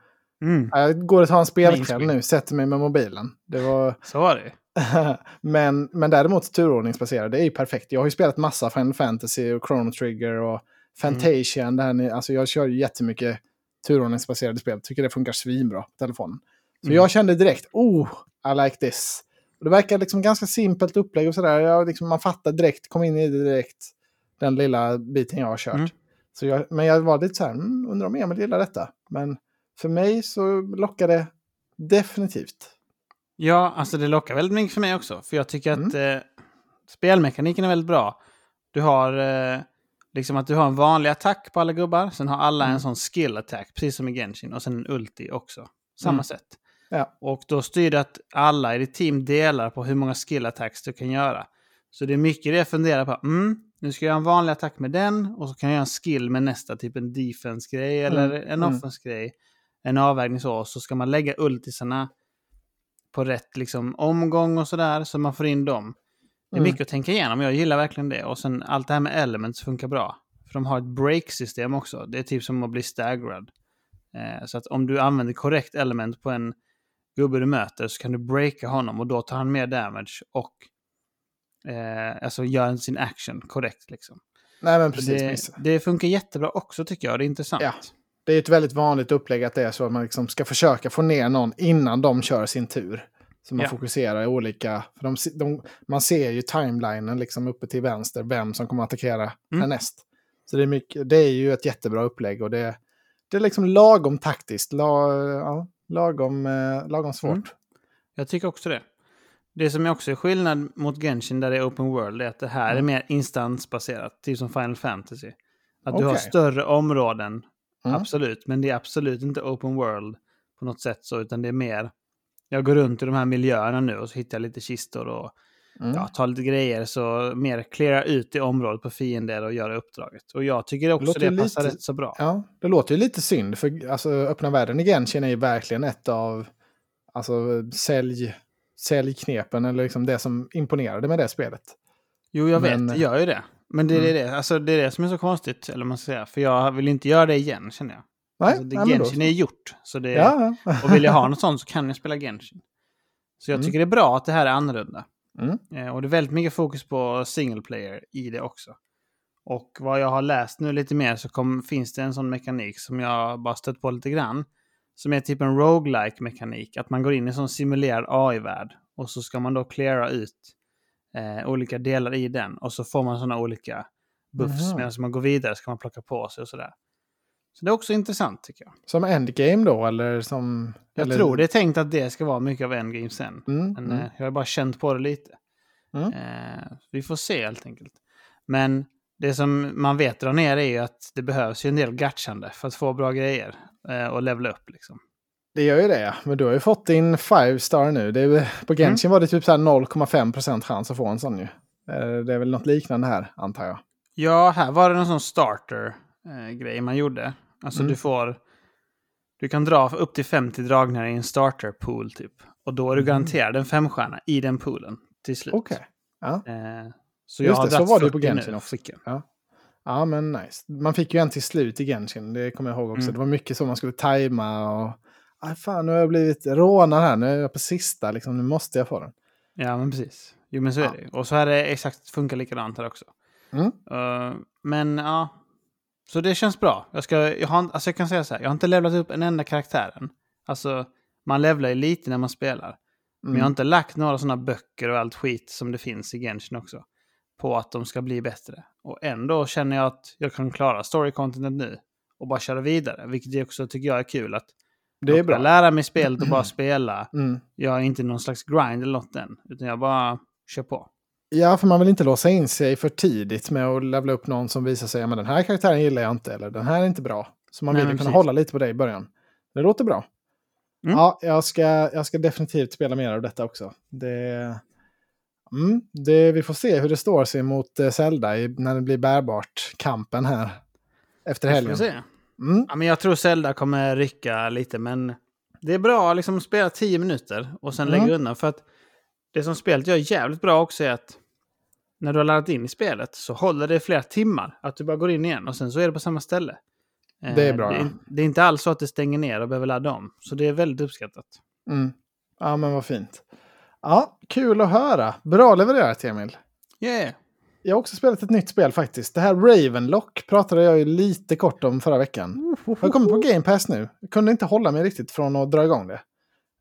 Mm, ja, jag går och tar en spelkväll nu, sätter mig med mobilen. Det var, så var det. men, men däremot turordningsbaserad, det är ju perfekt. Jag har ju spelat massa Final Fantasy och Chrono Trigger och Fantasian. Där ni, alltså jag kör ju jättemycket turordningsbaserade spel. Tycker det funkar svinbra på telefonen. Så Mm. jag kände direkt, oh, I like this. Och det verkar liksom ganska simpelt upplägg och sådär. Liksom, man fattar direkt, kom in i det direkt. Den lilla biten jag har kört. Mm. Så jag, men jag var lite så här, mm, undrar om Emil gillar detta. Men för mig så lockar det definitivt. Ja, alltså det lockar väldigt mycket för mig också. För jag tycker att eh, spelmekaniken är väldigt bra. Du har eh, liksom att du har en vanlig attack på alla gubbar. Sen har alla en sån skill attack, precis som i Genshin. Och sen en ulti också. Samma Mm. sätt. Ja. Och då styr det att alla i ditt team delar på hur många skill attacks du kan göra. Så det är mycket det jag funderar på. Mm, nu ska jag göra en vanlig attack med den och så kan jag göra en skill med nästa, typ en defense-grej eller Mm, en mm. offense-grej. En avvägning så. Så ska man lägga ultisarna på rätt liksom, omgång och sådär, så man får in dem. Det är Mm. mycket att tänka igenom, jag gillar verkligen det. Och sen allt det här med elements funkar bra. För de har ett break-system också. Det är typ som att bli staggerad. Eh, så att om du använder korrekt element på en gubbe du möter så kan du breaka honom och då tar han mer damage och eh, alltså gör sin action korrekt. Liksom. Nej men precis. det, det funkar jättebra också tycker jag. Det är intressant. Ja. Det är ett väldigt vanligt upplägg att det är så att man liksom ska försöka få ner någon innan de kör sin tur. Så man Ja. fokuserar i olika... De, de, man ser ju timelinen liksom uppe till vänster, vem som kommer att attackera Mm. härnäst. Så det är, mycket, det är ju ett jättebra upplägg och det, det är liksom lagom taktiskt. La, ja, lagom, eh, lagom svårt. Mm. Jag tycker också det. Det som är också är skillnad mot Genshin där det är open world är att det här är Mm. mer instansbaserat, typ som Final Fantasy. Att du har större områden, Mm. absolut, men det är absolut inte open world på något sätt så, utan det är mer... Jag går runt i de här miljöerna nu och så hittar jag lite kistor och Mm. ja, tar lite grejer så mer cleara ut det området på fiender och göra uppdraget. Och jag tycker också låter det ju passar lite- rätt så bra. Ja, det låter ju lite synd. För alltså, öppna världen i Genshin är ju verkligen ett av alltså, sälj, säljknepen. Eller liksom det som imponerade med det spelet. Jo, jag Men- vet, det gör ju det. Men det är, Mm. det, alltså, det är det som är så konstigt, eller man ska säga. För jag vill inte göra det igen, känner jag. Nej, Alltså, det, nej, Genshin är gjort. Så det, Ja. Och vill jag ha något sånt så kan jag spela Genshin. Så jag Mm. tycker det är bra att det här är annorlunda. Mm. Eh, och det är väldigt mycket fokus på single player i det också. Och vad jag har läst nu lite mer så kom, finns det en sån mekanik som jag bara stött på lite grann. Som är typ en roguelike mekanik. Att man går in i en sån simulerad AI-värld. Och så ska man då cleara ut eh, olika delar i den. Och så får man såna olika buffs. Medan man går vidare ska man plocka på sig och sådär. Så det är också intressant tycker jag. Som endgame då, eller som... Jag eller... tror det är tänkt att det ska vara mycket av endgame sen. Mm, Men mm. eh, jag har bara känt på det lite. Mm. Eh, vi får se helt enkelt. Men det som man vet dra ner är ju att det behövs ju en del gatchande för att få bra grejer eh, och levla upp liksom. Det gör ju det. Men du har ju fått din five star nu. Det är, på Mm. Genshin var det typ så här 0,5% chans att få en sån ju. Eh, Det är väl något liknande här, antar jag. Ja, här var det en sån starter-grej man gjorde. Alltså Mm. du får... Du kan dra upp till 50 dragningar i en starter-pool typ. Och då är du Mhm. garanterad en femstjärna i den poolen till slut. Okej. Ja. Eh, så Just jag har det, så var det på 40 Genshin också. Ja. ja, men nice. Man fick ju en till slut i Genshin, det kommer jag ihåg också. Mm. Det var mycket så man skulle tajma och... Aj, fan, nu har jag blivit rånad här. Nu är jag på sista, liksom. nu måste jag få den. Ja, men precis. Jo, men så Ja. är det ju. Och så är det exakt funkar likadant här också. Mm. Eh, men ja, så det känns bra. Jag, ska, jag, har, alltså jag kan säga så här, jag har inte levlat upp en enda karaktären. Alltså, man levlar ju lite när man spelar. Men jag har Mm. inte lagt några sådana böcker och allt skit som det finns i Genshin också. På att de ska bli bättre. Och ändå känner jag att jag kan klara story-contentet nu. Och bara köra vidare. Vilket jag också tycker jag är kul. Att Det är bra. lära mig spelet och bara spela. Mm. Jag är inte någon slags grind eller något än. Utan jag bara kör på. Ja, för man vill inte låsa in sig för tidigt med att levla upp någon som visar sig, men den här karaktären gillar jag inte, eller den här är inte bra. Så man Nej, vill men kunna precis. hålla lite på det i början. Det låter bra. Mm. Ja, jag ska, jag ska definitivt spela mer av detta också. Det, mm, det, vi får se hur det står sig mot eh, Zelda i, när det blir bärbart, kampen här. Efter Vi får helgen. Mm, Ja, men jag tror Zelda kommer rycka lite, men det är bra att liksom spela 10 minuter och sen Mm. lägga undan. För att det som spelet gör jävligt bra också är att när du har laddat in i spelet så håller det i flera timmar. Att du bara går in igen och sen så är det på samma ställe. Eh, Det är bra, Det ja. det är inte alls så att det stänger ner och behöver ladda om. Så det är väldigt uppskattat. mm. Ja, men vad fint. Ja, kul att höra. Bra levererat, Emil. Yeah! Jag har också spelat ett nytt spel faktiskt. Det här Ravenlock pratade jag ju lite kort om förra veckan. Jag kommer på Game Pass nu. Jag kunde inte hålla mig riktigt från att dra igång det.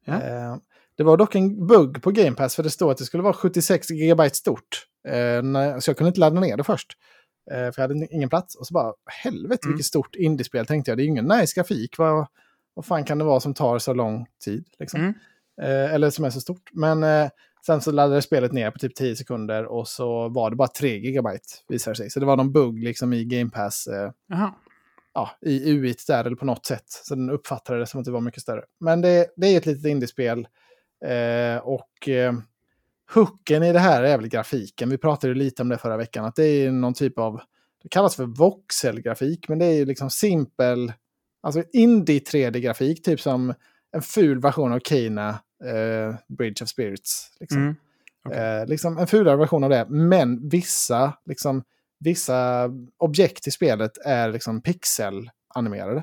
Ja. Eh, det var dock en bugg på Game Pass för det stod att det skulle vara 76 GB stort. Eh, så jag kunde inte ladda ner det först. Eh, för jag hade ingen plats. Och så bara, helvete Mm. vilket stort indiespel tänkte jag. Det är ju ingen nice grafik. Vad, vad fan kan det vara som tar så lång tid? Liksom? Mm. Eh, eller som är så stort. Men eh, sen så laddade spelet ner på typ 10 sekunder och så var det bara 3 gigabyte visade det sig. Så det var någon bugg liksom i Game Pass. Eh, ja, i UIT där eller på något sätt. Så den uppfattade det som att det var mycket större. Men det, det är ett litet indiespel. Eh, och eh, hooken i det här är väl grafiken. Vi pratade lite om det förra veckan. Att det är någon typ av, det kallas för voxelgrafik, men det är ju liksom simpel, alltså indie 3D-grafik, typ som en ful version av Kena, eh, Bridge of Spirits. Liksom. Mm. Okej. Eh, liksom en fulare version av det, men vissa, liksom, vissa objekt i spelet är liksom pixelanimerade.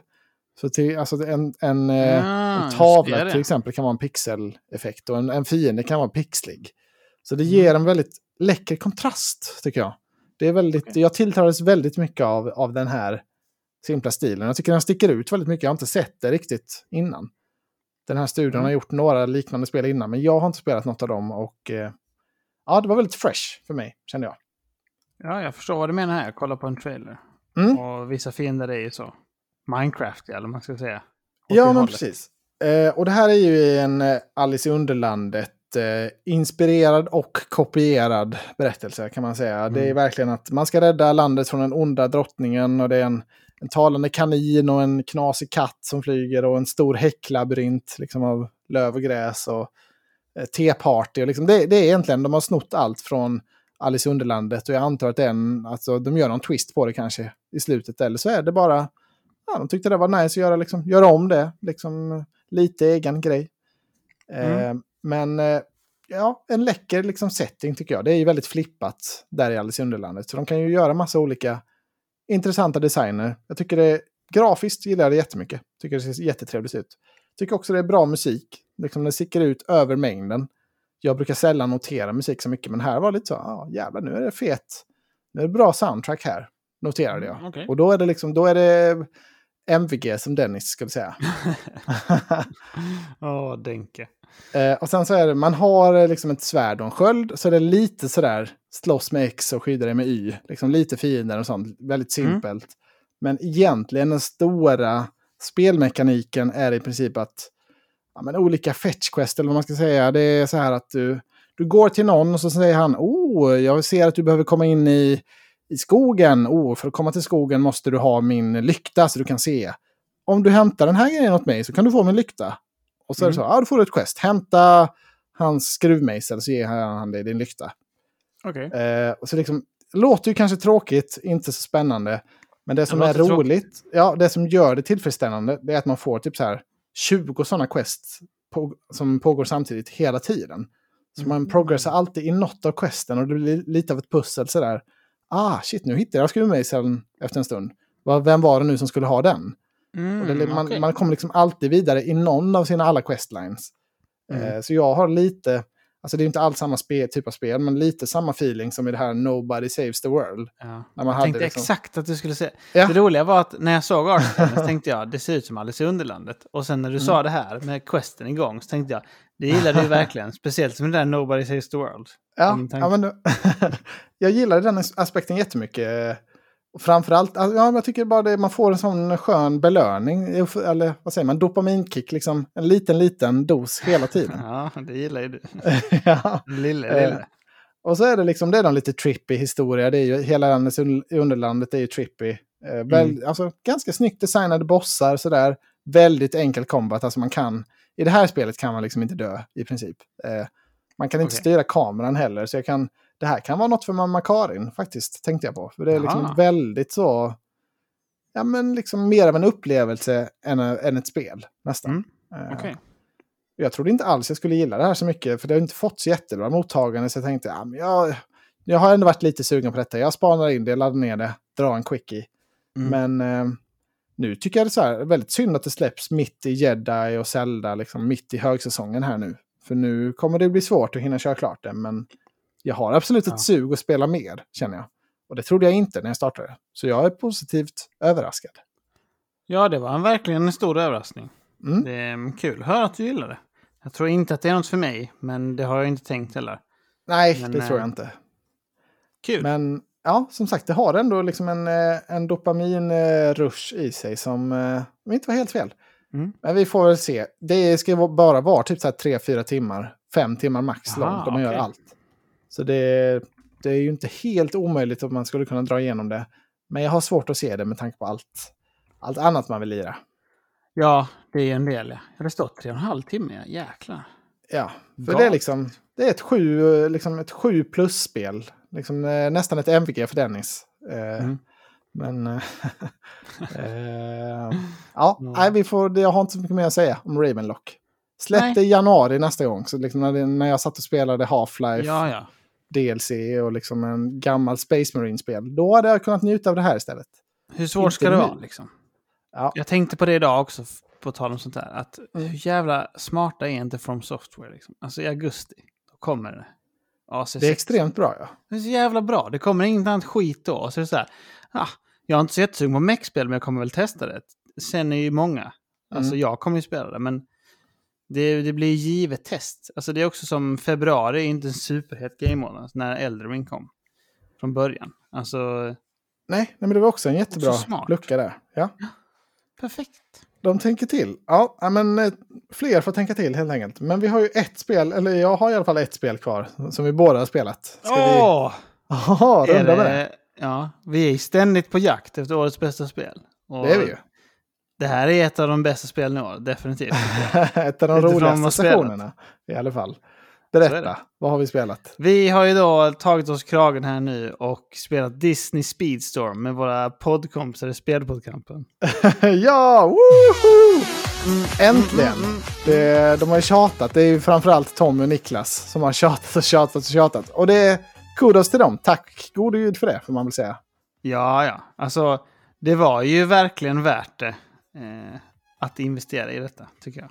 Så till, alltså en, en, eh, Ah, en tavla till exempel kan vara en pixeleffekt och en, en fiende kan vara pixlig. Så det Mm. ger en väldigt läcker kontrast tycker jag. Det är väldigt, Okej. Jag tilltalades väldigt mycket av, av den här simpla stilen. Jag tycker den sticker ut väldigt mycket. Jag har inte sett det riktigt innan. Den här studion Mm. har gjort några liknande spel innan, men jag har inte spelat något av dem. Och eh, ja, det var väldigt fresh för mig, kände jag. Ja, jag förstår vad du menar här. Jag kollar på en trailer. Mm. Och vissa fiender är ju så. Minecraft, eller man ska säga. Ja, men hållet. precis. Eh, och det här är ju en eh, Alice i Underlandet eh, inspirerad och kopierad berättelse kan man säga. Det är Mm. verkligen att man ska rädda landet från den onda drottningen och det är en, en talande kanin och en knasig katt som flyger och en stor häcklabyrint liksom av löv och gräs och eh, teparty. Och liksom det, det är egentligen, de har snott allt från Alice i Underlandet och jag antar att det är en, alltså, de gör någon twist på det kanske i slutet eller så är det bara ja, de tyckte det var nice att göra, liksom, göra om det. Liksom, lite egen grej. Mm. Eh, men eh, ja, en läcker liksom, setting tycker jag. Det är ju väldigt flippat där i Alice i Underlandet. Så de kan ju göra massa olika intressanta designer. Jag tycker det grafiskt gillar jag det jättemycket. Tycker det ser jättetrevligt ut. Tycker också det är bra musik. Liksom det sticker ut över mängden. Jag brukar sällan notera musik så mycket, men här var det lite så, ah, jävlar nu är det fet. Nu är det bra soundtrack här, noterade jag. Mm, okej. Och då är det liksom, då är det MVG som Dennis skulle säga. Åh, Denke. Eh, och sen så är det, man har eh, liksom ett svärd och en sköld, så är det lite sådär slåss med X och skydda dig med Y. Liksom lite fiender och sånt, väldigt Mm. simpelt. Men egentligen den stora spelmekaniken är i princip att ja, men olika fetch quest, eller vad man ska säga, det är så här att du, du går till någon och så säger han, oh, jag ser att du behöver komma in i, i skogen. Oh, för att komma till skogen måste du ha min lykta så du kan se. Om du hämtar den här grejen åt mig så kan du få min lykta. Och så är det så, Mm. ja du får ett quest. Hämta hans skruvmejsel så ger han dig din lykta. Okej. Eh, och så liksom, låter ju kanske tråkigt, inte så spännande. Men det som Det är roligt, ja, det som gör det tillfredsställande, det är att man får typ så här 20 sådana quests på, som pågår samtidigt hela tiden. Så man Mm. progressar alltid i något av questen och det blir lite av ett pussel sådär. Ah, shit, nu hittade jag skruvmejseln efter en stund. Vem var det nu som skulle ha den? Mm, det, man, okej. man kommer liksom alltid vidare i någon av sina alla questlines. Mm. Eh, så jag har lite, alltså det är inte alls samma spel, typ av spel, men lite samma feeling som i det här Nobody Saves the World. Ja. När man Jag hade tänkte liksom, exakt att du skulle säga. Ja. Det roliga var att när jag såg så tänkte jag det ser ut som Alice i Underlandet. Och sen när du Mm. sa det här med questen igång så tänkte jag det gillar du verkligen. Speciellt som det där Nobody Saves the World. Ja, ja men, jag gillar den as- aspekten jättemycket. Och framförallt, alltså, ja, jag tycker bara det, man får en sån skön belöning, eller vad säger man, dopaminkick, liksom en liten, liten dos hela tiden. Ja, det gillar ju du. ja. Lille, Eh, lille. Och så är det liksom, det är någon lite trippy historia, det är ju, hela landet i underlandet är ju trippy. Eh, väl, Alltså ganska snyggt designade bossar sådär, väldigt enkel combat, alltså man kan, i det här spelet kan man liksom inte dö i princip. Eh, man kan inte styra kameran heller, så jag kan, det här kan vara något för mamma Karin faktiskt, tänkte jag på. För det är liksom väldigt så, ja men liksom mer av en upplevelse än, än ett spel nästan. Mm, Eh, Okej. jag trodde inte alls jag skulle gilla det här så mycket, för det har inte fått så jättebra mottagande. Så jag tänkte, ja, men jag, jag har ändå varit lite sugen på detta. Jag spanar in det, laddar ner det, drar en quickie. Mm. Men eh, nu tycker jag det är så här, väldigt synd att det släpps mitt i Jedi och Zelda, liksom mitt i högsäsongen här nu. För nu kommer det bli svårt att hinna köra klart det, men jag har absolut ett Ja. sug att spela mer, känner jag. Och det trodde jag inte när jag startade. Så jag är positivt överraskad. Ja, det var en, verkligen en stor överraskning. Mm. Det är kul. Hör att du gillar det. Jag tror inte att det är något för mig, men det har jag inte tänkt heller. Nej, Men, det tror jag eh, inte. Kul. Men ja, som sagt, det har ändå liksom en, eh, en dopaminrush i sig som eh, inte var helt fel. Mm. Men vi får väl se. Det ska bara vara typ 3-4 timmar, 5 timmar max Aha, långt om man gör okej. allt. Så det, det är ju inte helt omöjligt att man skulle kunna dra igenom det. Men jag har svårt att se det med tanke på allt, allt annat man vill lira. Ja, det är en del. Hade stått tre och en halv timme. Jäklar. Ja, för det är liksom det är ett 7 liksom ett sju plus-spel. Liksom, eh, nästan ett MVG för Dennis. Eh, Mm. Men... eh, ja, nej, vi får, jag har inte så mycket mer att säga om Ravenlock. Släpp det i januari nästa gång. Så liksom när, det, när jag satt och spelade Half-Life Ja, ja. DLC och liksom en gammal Space Marine-spel. Då hade jag kunnat njuta av det här istället. Hur svårt ska det vara liksom? Ja. Jag tänkte på det idag också, på tal om sånt här. Att Mm. hur jävla smarta är inte From Software? Liksom? Alltså i augusti, då kommer det. AC6. Det är extremt bra ja. Det är så jävla bra. Det kommer inget annat skit då. Så det är så här, ah, jag är inte så jättesugen på mech-spel, men jag kommer väl testa det. Sen är ju många. Alltså Mm. jag kommer ju spela det, men det, det blir givet test. Alltså det är också som februari, inte en superhet game-månad, när Elderring kom. Från början. Alltså, Nej, nej men det var också en jättebra Också smart. lucka där. Ja. perfekt. De tänker till. Ja, ja, men eh, fler får tänka till helt enkelt. Men vi har ju ett spel, eller jag har i alla fall ett spel kvar som vi båda har spelat. Ska vi Åh! Aha, Är runda med det? det, ja, vi är ständigt på jakt efter årets bästa spel. Och Det är vi ju. Det här är ett av de bästa spelen i år, definitivt. ett av de roligaste stationerna i alla fall. Berätta, vad har vi spelat? Vi har ju då tagit oss kragen här nu och spelat Disney Speedstorm med våra poddkompisar i Spelpoddkampen. ja, woho! Äntligen! Mm, mm, Det, de har ju tjatat. Det är ju framförallt Tommy och Niklas som har tjatat och tjatat och tjatat. Och det är kudos till dem. Tack gode gud för det, får man väl säga. Ja, ja. Alltså, det var ju verkligen värt det eh, att investera i detta, tycker jag.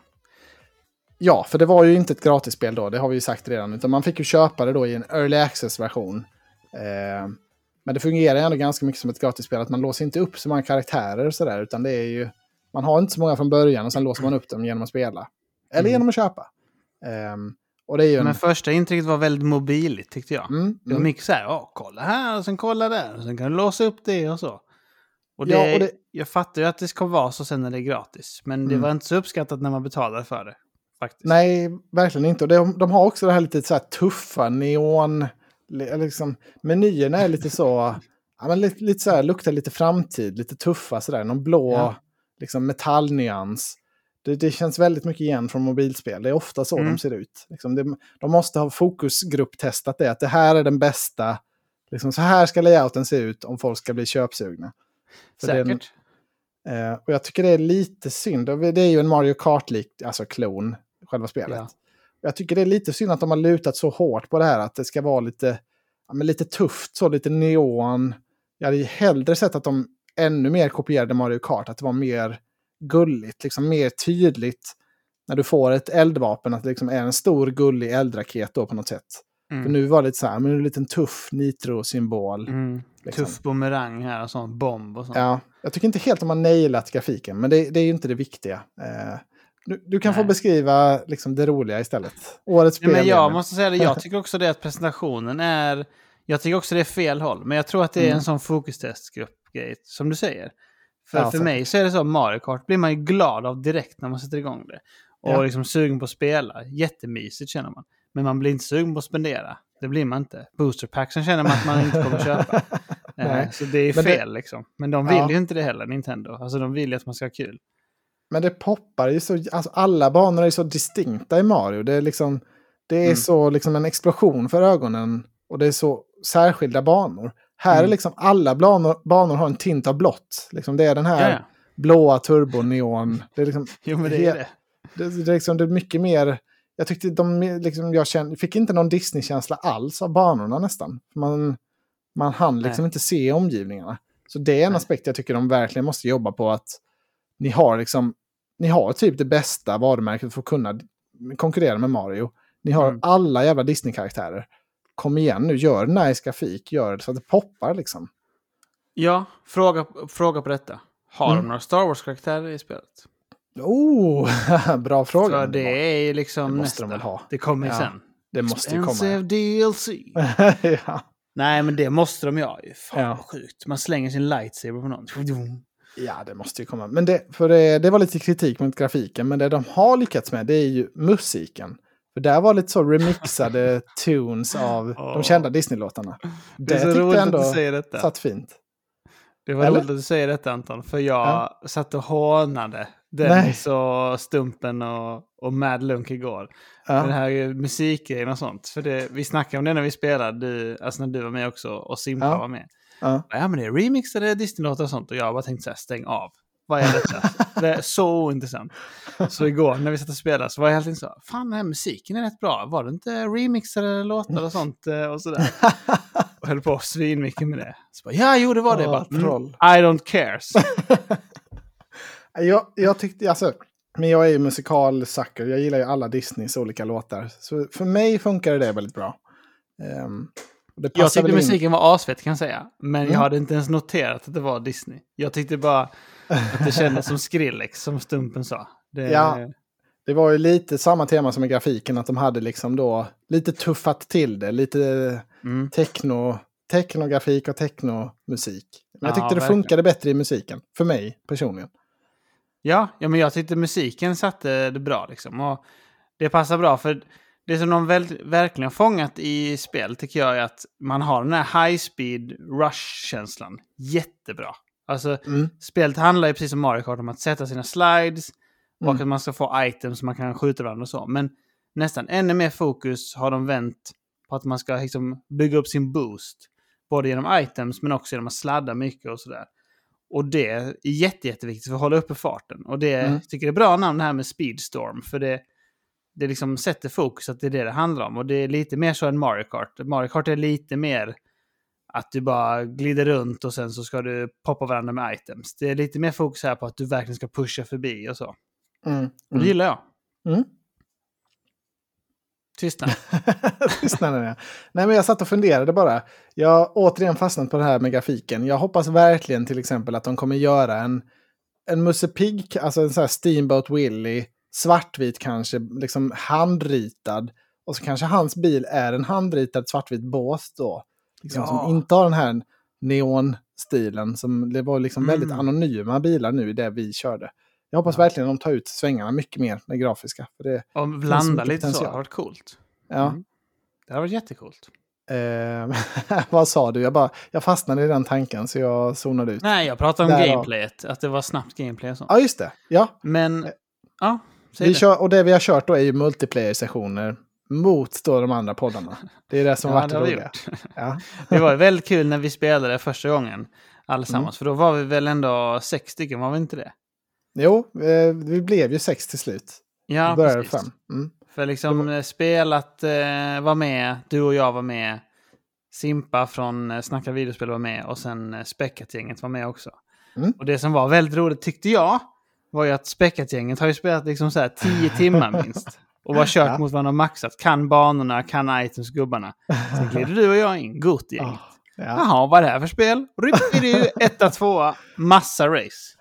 Ja, för det var ju inte ett gratisspel då, det har vi ju sagt redan. Utan man fick ju köpa det då i en early access-version. Eh, men det fungerar ändå ganska mycket som ett gratisspel, att man låser inte upp så många karaktärer och sådär. Utan det är ju, man har inte så många från början och sen låser man upp dem genom att spela. Eller Mm. genom att köpa. Eh, en... Men första intrycket var väldigt mobiligt, tyckte jag. Mm, Det var mm. mycket så här, kolla här och sen kolla där och sen kan du låsa upp det och så. Och det, Ja, och det- Jag fattar ju att det ska vara så sen när det är gratis, men det Mm. var inte så uppskattat när man betalar för det. Faktiskt. Nej, verkligen inte. Och de, de har också det här lite så här tuffa neon... li- Liksom, menyerna är lite så... Ja, men lite, lite så här, luktar lite framtid, lite tuffa sådär. Någon blå Ja. liksom, metallnyans. Det, det känns väldigt mycket igen från mobilspel. Det är ofta så Mm. de ser ut. Liksom, det, de måste ha fokusgrupptestat det, att det här är den bästa. Liksom, så här ska layouten se ut om folk ska bli köpsugna. Säkert. Eh, och jag tycker det är lite synd. Det är ju en Mario Kart-lik, alltså klon, själva spelet. Ja. Jag tycker det är lite synd att de har lutat så hårt på det här att det ska vara lite, ja, men lite tufft, så lite neon. Jag hade ju hellre sett att de ännu mer kopierade Mario Kart, att det var mer gulligt, liksom mer tydligt när du får ett eldvapen, att det liksom är en stor gullig eldraket då på något sätt. Mm. För nu var det lite så här, men en liten tuff nitro-symbol. Mm. liksom. Tuff bumerang här och sån bomb och sånt. Ja, jag tycker inte helt de har nailat grafiken, men det, det är ju inte det viktiga. Eh, du, du kan få Nej. beskriva liksom, det roliga istället. Årets spel. Men jag måste säga det, jag tycker också det att presentationen är... Jag tycker också det är fel håll, men jag tror att det är Mm. en sån fokustestgrupp-grej, som du säger. För, Ja, för mig så är det så, Mario Kart blir man ju glad av direkt när man sätter igång det. Och Ja. liksom sugen på att spela. Jättemysigt känner man. Men man blir inte sugen på att spendera. Det blir man inte. Boosterpacksen känner man att man inte kommer köpa. Nej. Eh, så det är Men det- fel liksom. Men de vill Ja. ju inte det heller, Nintendo. Alltså de vill ju att man ska ha kul. Men det poppar ju så, alltså alla banor är så distinkta i Mario. Det är liksom, det är Mm. så liksom en explosion för ögonen och det är så särskilda banor. Här är Mm. liksom alla banor, banor har en tint av blått. Liksom det är den här Ja, ja. blåa turboneon. Det är liksom, Jo, men det är det. det, det, är liksom, det är mycket mer... Jag tyckte de, liksom, jag kände, fick inte någon Disney-känsla alls av banorna nästan. Man, man hann liksom Nej. inte se omgivningarna. Så det är en Nej. aspekt jag tycker de verkligen måste jobba på. att Ni har liksom, ni har typ det bästa varumärket för att kunna konkurrera med Mario. Ni har Mm. alla jävla Disney-karaktärer. Kom igen nu, gör nice grafik, gör det så att det poppar liksom. Ja, fråga, fråga på detta. Har Mm. de några Star Wars-karaktärer i spelet? Oh, bra fråga. För det är ju liksom det måste nästa. de ha. Det kommer ju Ja, sen. det måste ju komma. DLC. ja. Nej, men det måste de ju. Fan Ja. vad sjukt. Man slänger sin lightsaber på någon. Ja, det måste ju komma. Men det, för det, det var lite kritik mot grafiken, men det de har lyckats med det är ju musiken. För där var lite så remixade tunes av Åh. de kända Disney-låtarna. Det, Det är så roligt jag att du ändå säger detta. satt fint. Det var Eller? roligt att du säger detta Anton, för jag Ja. satt och hånade Dennis och Stumpen och, och Mad Lunk igår. Den Ja, här musikgrejen och sånt. För det, vi snackade om det när vi spelade, du, alltså när du var med också och Simpa Ja. var med. ja. Ja men det är remixade Disney-låtar och sånt och jag bara tänkte så här, stäng av. Vad är detta? det är så ointressant. Så igår när vi satt och spelade så var jag helt enkelt så, fan den här musiken är rätt bra. Var det inte remixade låtar och sånt eh, och sådär? Höll på svinmycket med det. Så bara, ja, jo det var det. Åh, bara, mm, troll. I don't care. Jag, jag tyckte, alltså, men jag är ju musikalsucker. Jag gillar ju alla Disneys olika låtar. Så för mig funkar det väldigt bra. Det Jag tyckte musiken var asfett kan jag säga. Men Mm. jag hade inte ens noterat att det var Disney. Jag tyckte bara att det kändes som Skrillex, som Stumpen sa. Det, Ja. Det var ju lite samma tema som i grafiken, att de hade liksom då lite tuffat till det. Lite Mm. techno, technografik och technomusik. Men jag Ja, tyckte det verkligen. funkade bättre i musiken. För mig personligen. Ja, ja, men jag tyckte musiken satte det bra liksom. Och det passar bra för det som de väl, verkligen har fångat i spel tycker jag är att man har den här high speed rush-känslan. Jättebra. Alltså, Mm. spelet handlar ju precis som Mario Kart om att sätta sina slides och Mm. att man ska få items som man kan skjuta varandra och så. Men nästan ännu mer fokus har de vänt på att man ska liksom bygga upp sin boost. Både genom items men också genom att sladda mycket och sådär. Och det är jätte, jätteviktigt för att hålla uppe farten. Och det Mm. tycker jag är bra namn det här med Speedstorm. För det, det liksom sätter fokus att det är det det handlar om. Och det är lite mer så än Mario Kart. Mario Kart är lite mer att du bara glider runt och sen så ska du poppa varandra med items. Det är lite mer fokus här på att du verkligen ska pusha förbi och så. Mm. Och det Mm. gillar jag. Mm. Tystnad. Tystnaden, ja. Nej, men jag satt och funderade bara. Jag har återigen fastnat på det här med grafiken. Jag hoppas verkligen till exempel att de kommer göra en, en Musse Pigg, alltså en sån här Steamboat Willie, svartvit kanske, liksom handritad. Och så kanske hans bil är en handritad svartvit bås då. Liksom, Ja. Som inte har den här neonstilen. Som, det var liksom väldigt Mm. anonyma bilar nu i det vi körde. Jag hoppas Ja. verkligen att de tar ut svängarna mycket mer med grafiska. För det, Och blanda lite så. Det potential. har varit coolt. ja. Mm. Det har varit jättecoolt. Eh, vad sa du? Jag, bara, jag fastnade i den tanken så jag zonade ut. Nej, jag pratade om Därav. gameplayet. Att det var snabbt gameplay och sånt. Ja, just det. Ja, Men, Eh, ja, vi det. kör, och det vi har kört då är ju multiplayer-sessioner mot då de andra poddarna. Det är det som Ja, varit det det har vi roliga. gjort. Ja. Det var väldigt kul när vi spelade första gången. Allesammans. Mm. För då var vi väl ändå sex stycken, var vi inte det? Jo, eh, vi blev ju sex till slut. Ja, började precis. fem. Mm. För liksom eh, spelat eh, var med, du och jag var med. Simpa från Snacka videospel var med och sen Späckat-gänget var med också. Mm. Och det som var väldigt roligt tyckte jag var ju att Späckat-gänget har ju spelat liksom så här tio timmar minst. Och var kört Ja. mot varandra och maxat. Kan banorna, kan items, gubbarna. Sen glider du och jag in, Gott-gänget. Ah, ja. Jaha, vad är det här för spel? Rippidi, etta, tvåa, massa race.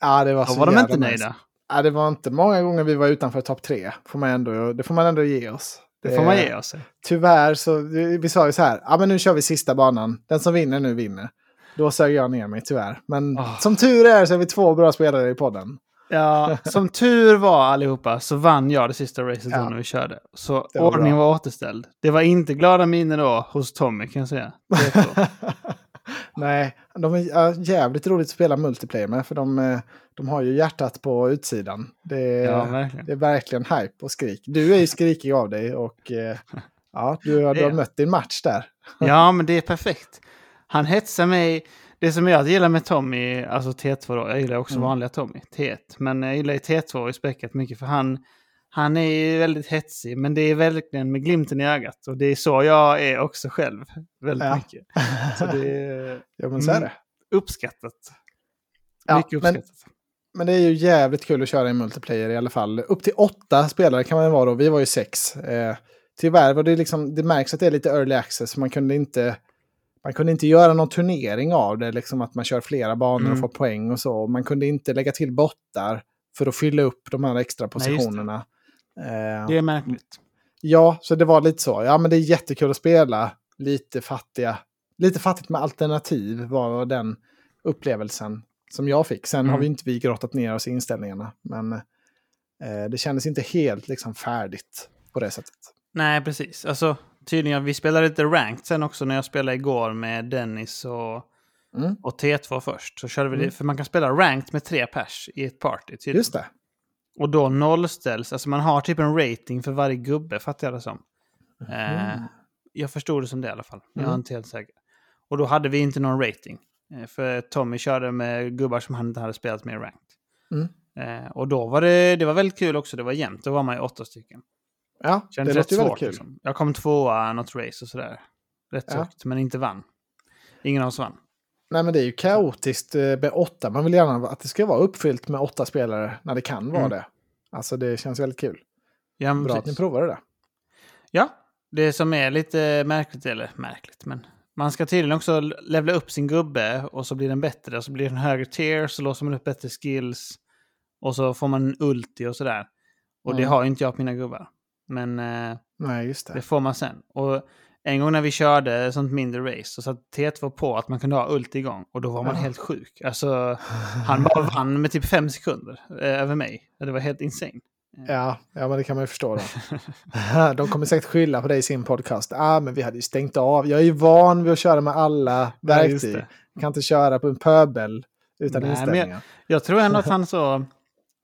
Ja, det var Då så var de inte nöjda. Ja, det var inte många gånger vi var utanför topp tre. Får man ändå, det får man ändå ge oss. Det får man ge oss. Tyvärr så, vi sa ju så här, ja men nu kör vi sista banan. Den som vinner nu vinner. Då sög jag ner mig tyvärr. Men Ah. som tur är så är vi två bra spelare i podden. Ja, som tur var allihopa så vann jag det sista racet Ja. när vi körde. Så var ordningen bra. var återställd. Det var inte glada minnen då hos Tommy kan jag säga. Nej, de är jävligt roligt att spela multiplayer med. För de, eh, de har ju hjärtat på utsidan. Det är, ja, verkligen. det är verkligen hype och skrik. Du är ju skrikig av dig och eh, ja, du, har- du har mött din match där. Ja, men det är perfekt. Han hetsar mig. Det som jag gillar med Tommy, alltså T2 då, jag gillar också Mm. vanliga Tommy, T1. Men jag gillar ju T2 i späckat mycket för han, han är ju väldigt hetsig, men det är verkligen med glimten i ögat. Och det är så jag är också själv, väldigt Ja. mycket. Så det är ja, men så är Mm. det. uppskattat. Ja, mycket men- uppskattat. Men det är ju jävligt kul att köra i multiplayer i alla fall. Upp till åtta spelare kan man vara då. Vi var ju sex. Eh, tyvärr var det liksom, det märks att det är lite early access. Man kunde inte, man kunde inte göra någon turnering av det. Liksom att man kör flera banor Mm. och får poäng och så. Man kunde inte lägga till bottar för att fylla upp de här extra Nej, positionerna. Eh, Det är märkligt. Ja, så det var lite så. Ja, men det är jättekul att spela lite fattiga lite fattigt med alternativ var den upplevelsen som jag fick. Sen Mm. har vi inte vi grottat ner oss i inställningarna. Men eh, det kändes inte helt liksom, färdigt på det sättet. Nej, precis. Alltså, tydligen, vi spelade lite ranked sen också när jag spelade igår med Dennis och, Mm. och T2 först. Så körde vi det, Mm. för man kan spela ranked med tre pers i ett party. tydligen. Just det. Och då nollställs, alltså man har typ en rating för varje gubbe, fattar jag det som. Eh, Mm. jag förstod det som det i alla fall. Jag är Mm. inte helt säker. Och då hade vi inte någon rating. Eh, för Tommy körde med gubbar som han inte hade spelat med i ranked. Mm. Eh, och då var det, det var väldigt kul också, det var jämnt. Då var man ju åtta stycken. Ja, det Kändes låter rätt ju väldigt svårt. kul. Liksom. Jag kom tvåa något race och sådär. Rätt Ja. högt, men inte vann. Ingen av oss vann. Nej, men det är ju kaotiskt eh, med åtta. Man vill gärna att det ska vara uppfyllt med åtta spelare när det kan vara Mm. det. Alltså det känns väldigt kul. Ja, Bra att ni precis. provade det. Ja, det som är lite märkligt, eller märkligt, men man ska tydligen också levla upp sin gubbe och så blir den bättre. Och så blir den högre tier, så låser man upp bättre skills. Och så får man en ulti och sådär. Och det Mm. har ju inte jag på mina gubbar. Men eh, Nej, det. det får man sen. Och en gång när vi körde sånt mindre race så satt T2 på att man kunde ha ulti igång. Och då var man Ja. helt sjuk. Alltså, han bara vann med typ fem sekunder eh, över mig. Det var helt insane. Ja, ja, men det kan man ju förstå. Då. De kommer säkert skylla på dig i sin podcast. Ah, men vi hade ju stängt av. Jag är ju van vid att köra med alla Ja, verktyg. Jag kan inte köra på en pöbel utan Nej, men inställningar. Jag tror ändå att han så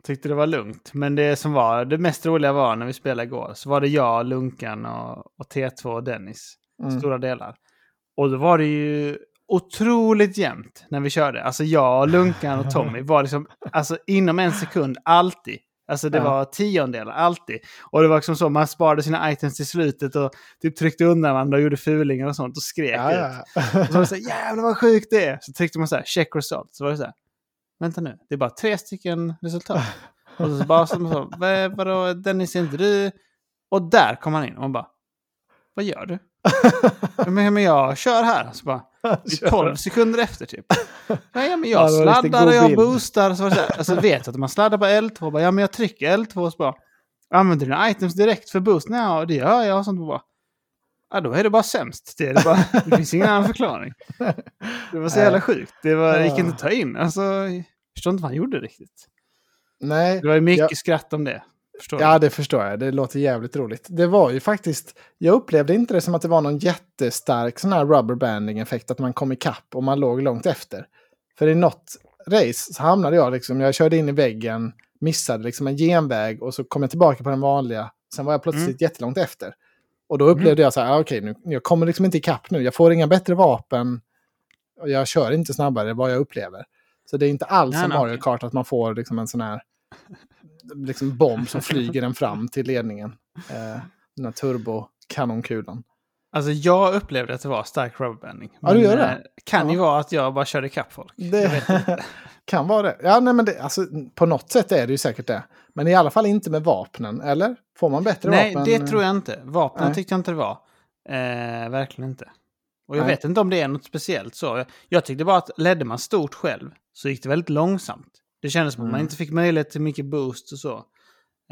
tyckte det var lugnt. Men det som var det mest roliga var när vi spelade igår. Så var det jag, Lunkan och, och T2 och Dennis. Mm. Stora delar. Och då var det ju otroligt jämnt när vi körde. Alltså jag, Lunkan och Tommy var liksom alltså inom en sekund alltid. Alltså det Ja. var tiondelar, alltid. Och det var liksom så, man sparade sina items till slutet och typ tryckte undan varandra och gjorde fulingar och sånt och skrek Ja, ut. ja. Och så var det så här, jävlar vad sjukt det är. Så tryckte man så här, check result. Så var det så här, vänta nu, det är bara tre stycken resultat. Och så bara som så, "Vad- vadå Dennis, är inte du... Och där kom han in och man bara, vad gör du? "Ja, men, men jag kör här. Så bara, det är 12 sekunder efter typ. Ja, ja men Ja, jag riktigt sladdar och jag bild. boostar. Så så alltså vet att man sladdar på L2, bara, ja men jag trycker L2 och så bara, använder dina items direkt för boost? Ja, det gör jag. Och sånt bara, ja då är det bara sämst. Det, det, bara, det finns ingen annan förklaring. Det var så jävla sjukt. Det, var, det gick inte att ta in. Alltså, jag förstår inte vad han gjorde riktigt. Nej, Det var mycket Ja. skratt om det. Förstår ja det förstår jag. Det låter jävligt roligt. Det var ju faktiskt, jag upplevde inte det som att det var någon jättestark sån här rubberbanding-effekt, att man kom ikapp och man låg långt efter. För i något race så hamnade jag liksom, jag körde in i väggen, missade liksom en genväg och så kom jag tillbaka på den vanliga. Sen var jag plötsligt Mm. jättelångt efter. Och då upplevde jag så här, ah, okej, nu, jag kommer liksom inte ikapp nu, jag får inga bättre vapen. Och jag kör inte snabbare vad jag upplever. Så det är inte alls Nej, som Mario. Kart att man får liksom en sån här liksom bomb som flyger den fram till ledningen. Eh, den här turbo-kanonkulan. Alltså jag upplevde att det var stark rubberbanding. Ja, du gör det? eh, kan ju Ja. vara att jag bara körde ikapp folk. Det kan vara det. Ja, nej, men det, alltså, på något sätt är det ju säkert det. Men i alla fall inte med vapnen, eller? Får man bättre Nej, vapen? det tror jag inte. Vapnen Nej. tyckte jag inte det var. Eh, verkligen inte. Och jag Nej. vet inte om det är något speciellt så. Jag, tyckte bara att ledde man stort själv så gick det väldigt långsamt. Det kändes som att man Mm. inte fick möjlighet till mycket boost och så.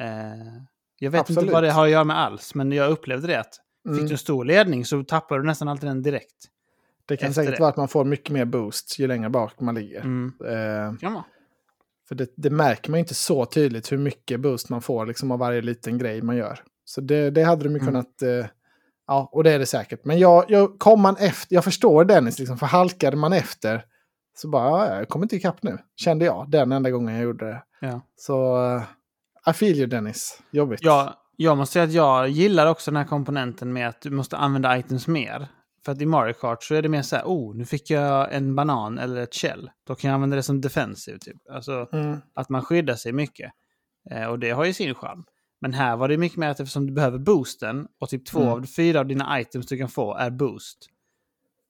Eh, jag vet Absolut. inte vad det har att göra med alls, men jag upplevde det att Mm. fick du en stor ledning så tappar du nästan alltid den direkt. Det kan säkert det. vara att man får mycket mer boost ju längre bak man ligger. Mm. Eh, vara. För det, det märker man inte så tydligt hur mycket boost man får liksom, av varje liten grej man gör. Så det, det hade de ju Mm. kunnat... Eh, ja, och det är det säkert. Men jag, jag, kom man efter, jag förstår Dennis, liksom, för halkade man efter så bara, ja, jag kommer inte ikapp nu. Kände jag, den enda gången jag gjorde det. Ja. Så, uh, I feel you Dennis. Jobbigt. Ja, jag måste säga att jag gillar också den här komponenten med att du måste använda items mer. För att i Mario Kart så är det mer så här, oh, nu fick jag en banan eller ett shell. Då kan jag använda det som defensiv typ. Alltså Mm. att man skyddar sig mycket. Eh, och det har ju sin charm. Men här var det mycket mer att eftersom du behöver boosten och typ två Mm. av fyra av dina items du kan få är boost.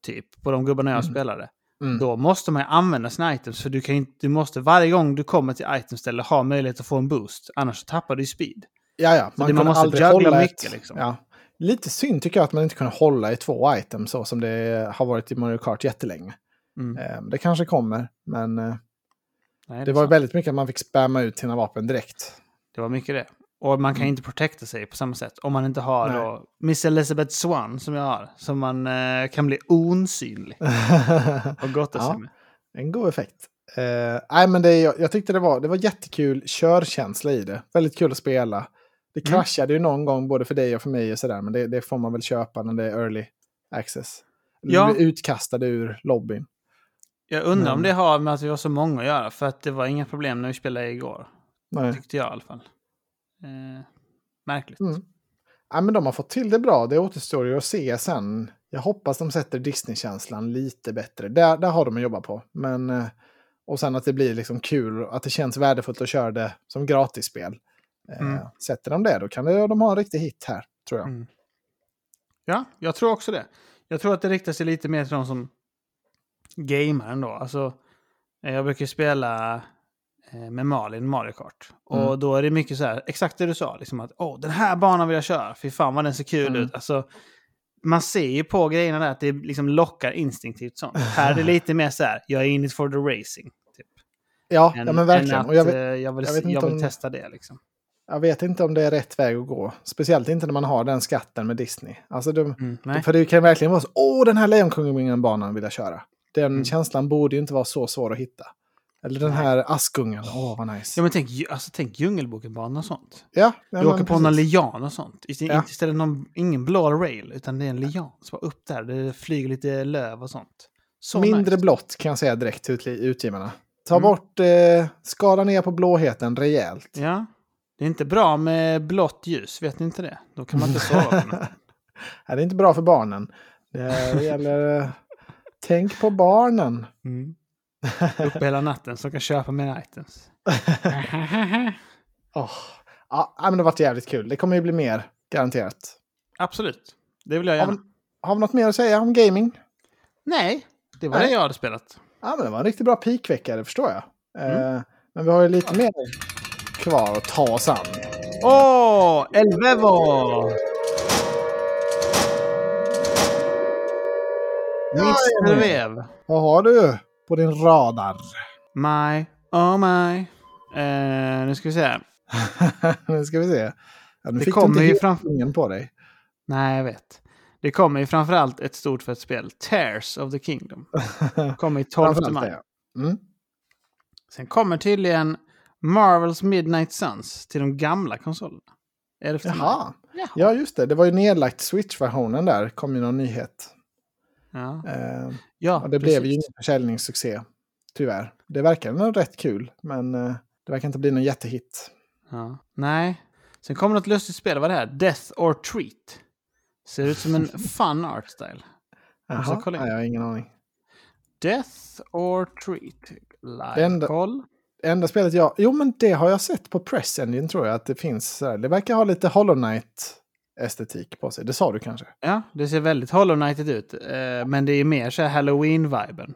Typ på de gubbarna jag Mm. spelade. Mm. Då måste man ju använda sina items för du, kan inte, du måste varje gång du kommer till itemställe ha möjlighet att få en boost. Annars tappar du speed. Ja, ja. man kunde måste aldrig juggla hålla mycket, ett- liksom. Ja. Lite synd tycker jag att man inte kunde hålla i två items så som det har varit i Mario Kart jättelänge. Mm. Eh, det kanske kommer, men eh, Nej, det är var sant. väldigt mycket att man fick spamma ut sina vapen direkt. det var mycket det. Och man kan Mm. inte protecta sig på samma sätt om man inte har Nej. då Miss Elizabeth Swan som jag har. Som man eh, kan bli osynlig och gotta sig Ja. med. en god effekt. Eh, nej, men det, jag, jag tyckte det var, det var jättekul körkänsla i det. Väldigt kul att spela. Det Mm. kraschade ju någon gång både för dig och för mig och sådär, men det, det får man väl köpa när det är early access. Ja. Du blir utkastad ur lobbyn. Jag undrar om Men- det har med att vi var så många att göra. För att det var inga problem när vi spelade igår. Nej. Tyckte jag i alla fall. Eh, märkligt. Mm. Ja, men de har fått till det bra. Det återstår ju att se sen. Jag hoppas de sätter Disney-känslan lite bättre. Där, där har de att jobba på. Men, eh, och sen att det blir liksom kul, att det känns värdefullt att köra det som gratisspel. Eh, Mm. Sätter de det, då kan det, de ha en riktig hit här, tror jag. Mm. Ja, jag tror också det. Jag tror att det riktar sig lite mer till de som gamer ändå. Alltså, eh, jag brukar spela eh, med Malin Mario Kart. Och Mm. då är det mycket så här, exakt det du sa, liksom att åh, den här banan vill jag köra. Fy fan vad den ser kul Mm. ut. Alltså, man ser ju på grejerna där att det liksom lockar instinktivt sånt. Här är det lite mer så här, jag är in it for the racing. Typ. Ja, Än- ja men verkligen. att, och jag, eh, vet, jag, vill, jag jag vill om- testa det liksom. Jag vet inte om det är rätt väg att gå. Speciellt inte när man har den skatten med Disney. Alltså, de, Mm. För det kan verkligen vara så, åh den här Lejonkungen-banan vill jag köra. Den Mm. känslan borde ju inte vara så svår att hitta. Eller den här Askungen, åh vad nice. Ja, men tänk, alltså, tänk Djungelboken-banan och sånt. Ja, ja, Du åker på någon precis. lian och sånt. Ja. Istället någon, ingen blå rail, utan det är en lian som var upp där. Det flyger lite löv och sånt. Så Mindre nice. blått kan jag säga direkt till utgivarna. Ta Mm. bort, eh, skala ner på blåheten rejält. Ja. Det är inte bra med blått ljus, vet ni inte det? Då kan man inte sova på natten. Det är inte bra för barnen. Det gäller, eh, tänk på barnen. Mm. Uppe hela natten så de kan köpa mer items. Åh. Ja, men det har varit jävligt kul. Det kommer ju bli mer, garanterat. Absolut. Det vill jag Har gärna. vi, har vi något mer att säga om gaming? Nej, det var Nej. det jag hade spelat. Ja, men det var en riktigt bra peakvecka, det förstår jag. Mm. Eh, men vi har ju lite mer kvar att ta oss an. Åh, El Vevo! Mr. Vev. Vad har du på din radar? My, oh my. Eh, nu ska vi se. nu ska vi se. Ja, nu Det fick du kommer inte ju hela framför- ringen på dig. Nej, jag vet. Det kommer ju framförallt ett stort fett spel. Tears of the Kingdom. Kommer i 12 Framförallt maj. Mm. Sen kommer tydligen Marvels Midnight Suns till de gamla konsolerna. 11 maj. Jaha. Jaha. Ja, just det. Det var ju nedlagt Switch-versionen där. kom ju någon nyhet. Ja, Eh, ja och det blev ju precis. ingen försäljningssuccé. Tyvärr. Det verkar nog rätt kul, men eh, det verkar inte bli någon jättehit. Ja. Nej. Sen kommer något lustigt spel. Vad är det här? Death or Treat. Ser ut som en fun art style. Jaha, nej, jag har ingen aning. Death or Treat. Live Det enda- spelet jag... Jo, men det har jag sett på Press Engine tror jag. Att det finns. Det verkar ha lite Hollow Knight-estetik på sig. Det sa du kanske? Ja, det ser väldigt Hollow Knighted ut. Eh, men det är mer så här Halloween-viben.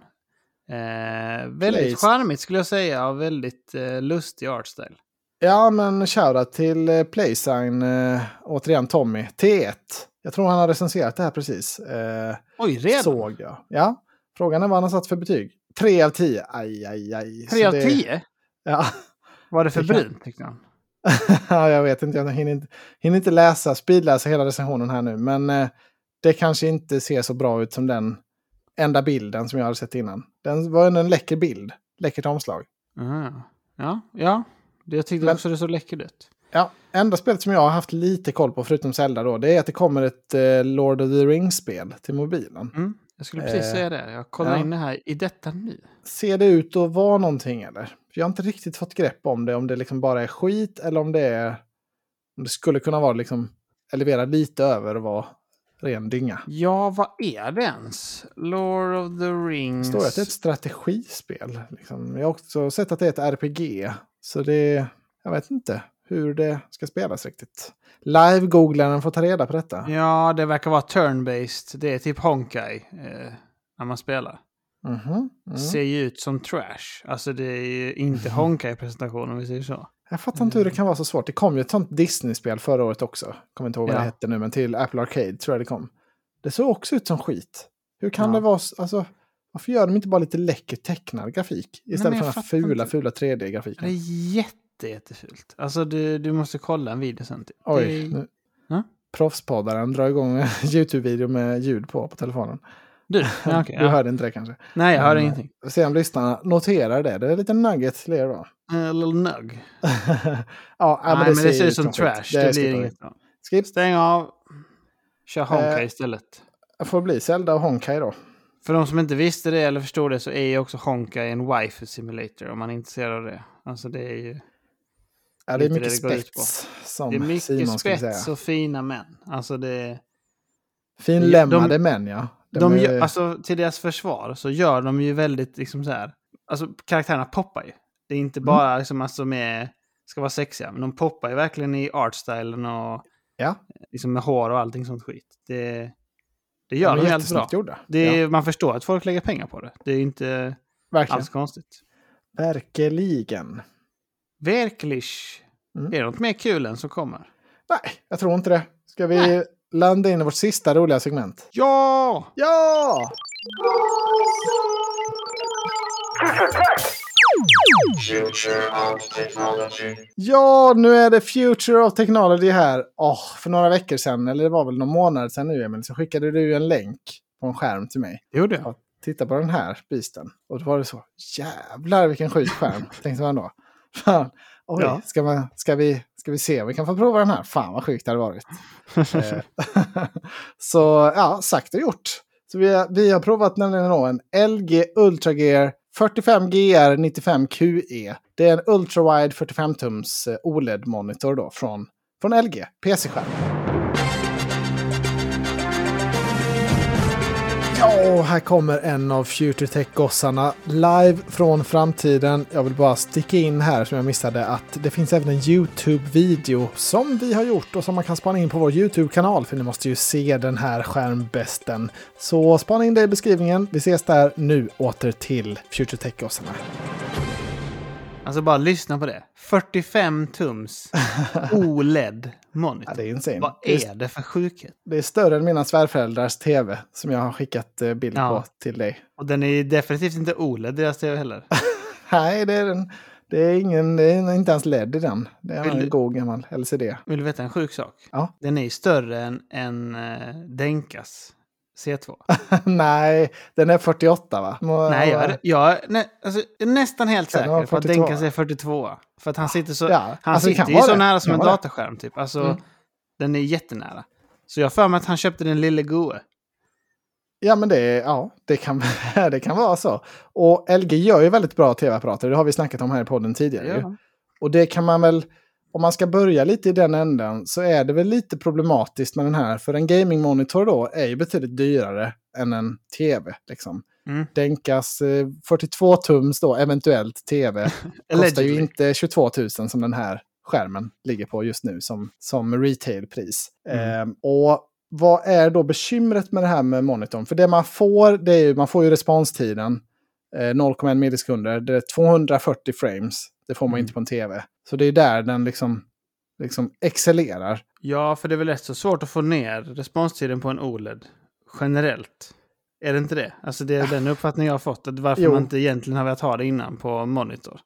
Eh, väldigt Place. charmigt skulle jag säga och väldigt eh, lustig artstyle. Ja, men shoutout till eh, Playsign. Eh, återigen Tommy. T1. Jag tror han har recenserat det här precis. Oj, redan? såg jag. Ja. Frågan är vad han har satt för betyg. 3 av 10. Aj, aj, aj. Tre Så av det-? Ja. Var det för Det brunt tyckte han? ja, jag vet inte. Jag hinner inte, hinner inte läsa, speedläsa hela recensionen här nu. Men eh, det kanske inte ser så bra ut som den enda bilden som jag hade sett innan. Den var en läcker bild. Läckert omslag. Ah. Ja, ja. Jag tyckte Men- också det såg läckert ut. Ja, enda spelet som jag har haft lite koll på, förutom Zelda då, det är att det kommer ett eh, Lord of the Rings-spel till mobilen. Mm. Jag skulle precis Eh, säga det. Jag kollar ja. in det här i detta nu. Ser det ut att vara någonting eller? Jag har inte riktigt fått grepp om det, om det liksom bara är skit eller om det är... Om det skulle kunna vara liksom elevera lite över och vara ren dynga. Ja, vad är det ens? Lord of the Det Rings. står att det är ett strategispel. Liksom. Jag har också sett att det är ett RPG. Så det... Jag vet inte hur det ska spelas riktigt. Live-googlaren får ta reda på detta. Ja, det verkar vara turn-based. Det är typ Honkai eh, när man spelar. Mhm, mm. Ser ju ut som trash. Alltså det är ju inte Honkai-presentation om vi säger så. Jag fattar inte hur det kan vara så svårt. Det kom ju ett sånt Disney-spel förra året också. Kommer inte ihåg vad Ja. det hette nu, men till Apple Arcade tror jag det kom. Det såg också ut som skit. Hur kan Ja. det vara... s- Alltså, varför gör de inte bara lite läcker tecknad grafik? Istället men för den här fula, inte. fula Det 3D-grafiken. är jätte, jättefult. Alltså du, du måste kolla en video sen. Typ. Oj, Det-. Ja? Proffspoddaren drar igång en YouTube-video med ljud på på telefonen. Du, ja, okej, Du ja. hörde inte det kanske? Nej, jag hör Men, ingenting. Se om lyssnarna noterar det. Det är en liten nugget till er då. A little nugg. ja, Nej, men det ser ut som trash. Det, är blir inget bra. Skip. Stäng av. Kör Honkai Eh. istället. Jag får bli Zelda och Honkai då. För de som inte visste det eller förstod det så är ju också Honkai en wifi simulator om man är intresserad av det. Alltså det är ju... Ja, det är mycket det spets. Som Det är mycket Simon skulle säga. spets och fina män. Alltså det... Finlämmade de- män ja. De De är- alltså till deras försvar så gör de ju väldigt liksom så här. Alltså karaktärerna poppar ju. Det är inte Mm. bara liksom alltså med... Ska vara sexiga. Men de poppar ju verkligen i artstylen och Ja, liksom med hår och allting sånt skit. Det, det gör de de helt bra. gjorda. Det är, ja, Man förstår att folk lägger pengar på det. Det är inte verkligen. alls konstigt. Verkligen. Verkligen. Mm. Är det något mer kul än som kommer? Nej, jag tror inte det. Ska vi landa in i vårt sista roliga segment? Ja! Ja! Future of technology. Ja, nu är det Future of Technology här. Åh, för några veckor sedan, eller det var väl någon månad sedan nu Emil, så skickade du en länk på en skärm till mig. Det gjorde jag. Ja. Titta på den här bisten. Och då var det så, jävlar vilken sjuk skärm, tänkte man då. Fan, oj, Ja. ska, man, ska, vi, ska vi se om vi kan få prova den här? Fan vad sjukt det hade varit. Eh, så ja, sagt och gjort. Så vi har, vi har provat nämligen en LG Ultra Gear 45 GR 95 QE. Det är en ultrawide 45-tums OLED-monitor då från, från LG, PC-skärm. Ja, här kommer en av Future Tech-gossarna live från framtiden. Jag vill bara sticka in här som jag missade att det finns även en YouTube-video som vi har gjort och som man kan spana in på vår YouTube-kanal för ni måste ju se den här skärmbästen. Så spana in det i beskrivningen. Vi ses där nu. Åter till Future Tech-gossarna. Alltså bara lyssna på det. 45 tums OLED monitor. Ja, det är insane. Vad är, det för sjukhet? det är större än mina svärföräldrars tv som jag har skickat eh, bild Ja. på till dig. Och den är definitivt inte OLED deras tv heller. Nej, det är, den, det är, ingen, det är inte ens LED i den. Det är Vill en god gammal LCD. Vill du veta en sjuk sak? Ja. Den är större än, än uh, Denkas C2. Nej, den är 48 va? Må- Nej, jag, är- jag nä, alltså, är nästan helt säker på att 42? Denkas är 42. För att han sitter så, Ja, han alltså sitter ju så det. nära som en det. dataskärm typ. Alltså, Mm. den är jättenära. Så jag för mig att han köpte den lille goe. Ja, men det, ja, det, kan, det kan vara så. Och LG gör ju väldigt bra tv-apparater. Det har vi snackat om här i podden tidigare. Ja. Och det kan man väl, om man ska börja lite i den änden, så är det väl lite problematiskt med den här. För en gaming-monitor då är ju betydligt dyrare än en tv. Liksom. Mm. Denkas eh, 42-tums då, eventuellt tv, kostar ju inte 22 000 som den här skärmen ligger på just nu som, som retailpris. Mm. Ehm, och vad är då bekymret med det här med monitorn? För det man får, det är ju, man får ju responstiden eh, 0,1 millisekunder. Det är 240 frames. Det får man Mm. inte på en tv. Så det är där den liksom, liksom excellerar. Ja, för det är väl rätt så svårt att få ner responstiden på en OLED generellt. Är det inte det? Alltså det är den uppfattningen jag har fått. Att varför Jo. man inte egentligen har velat ha det innan på monitor.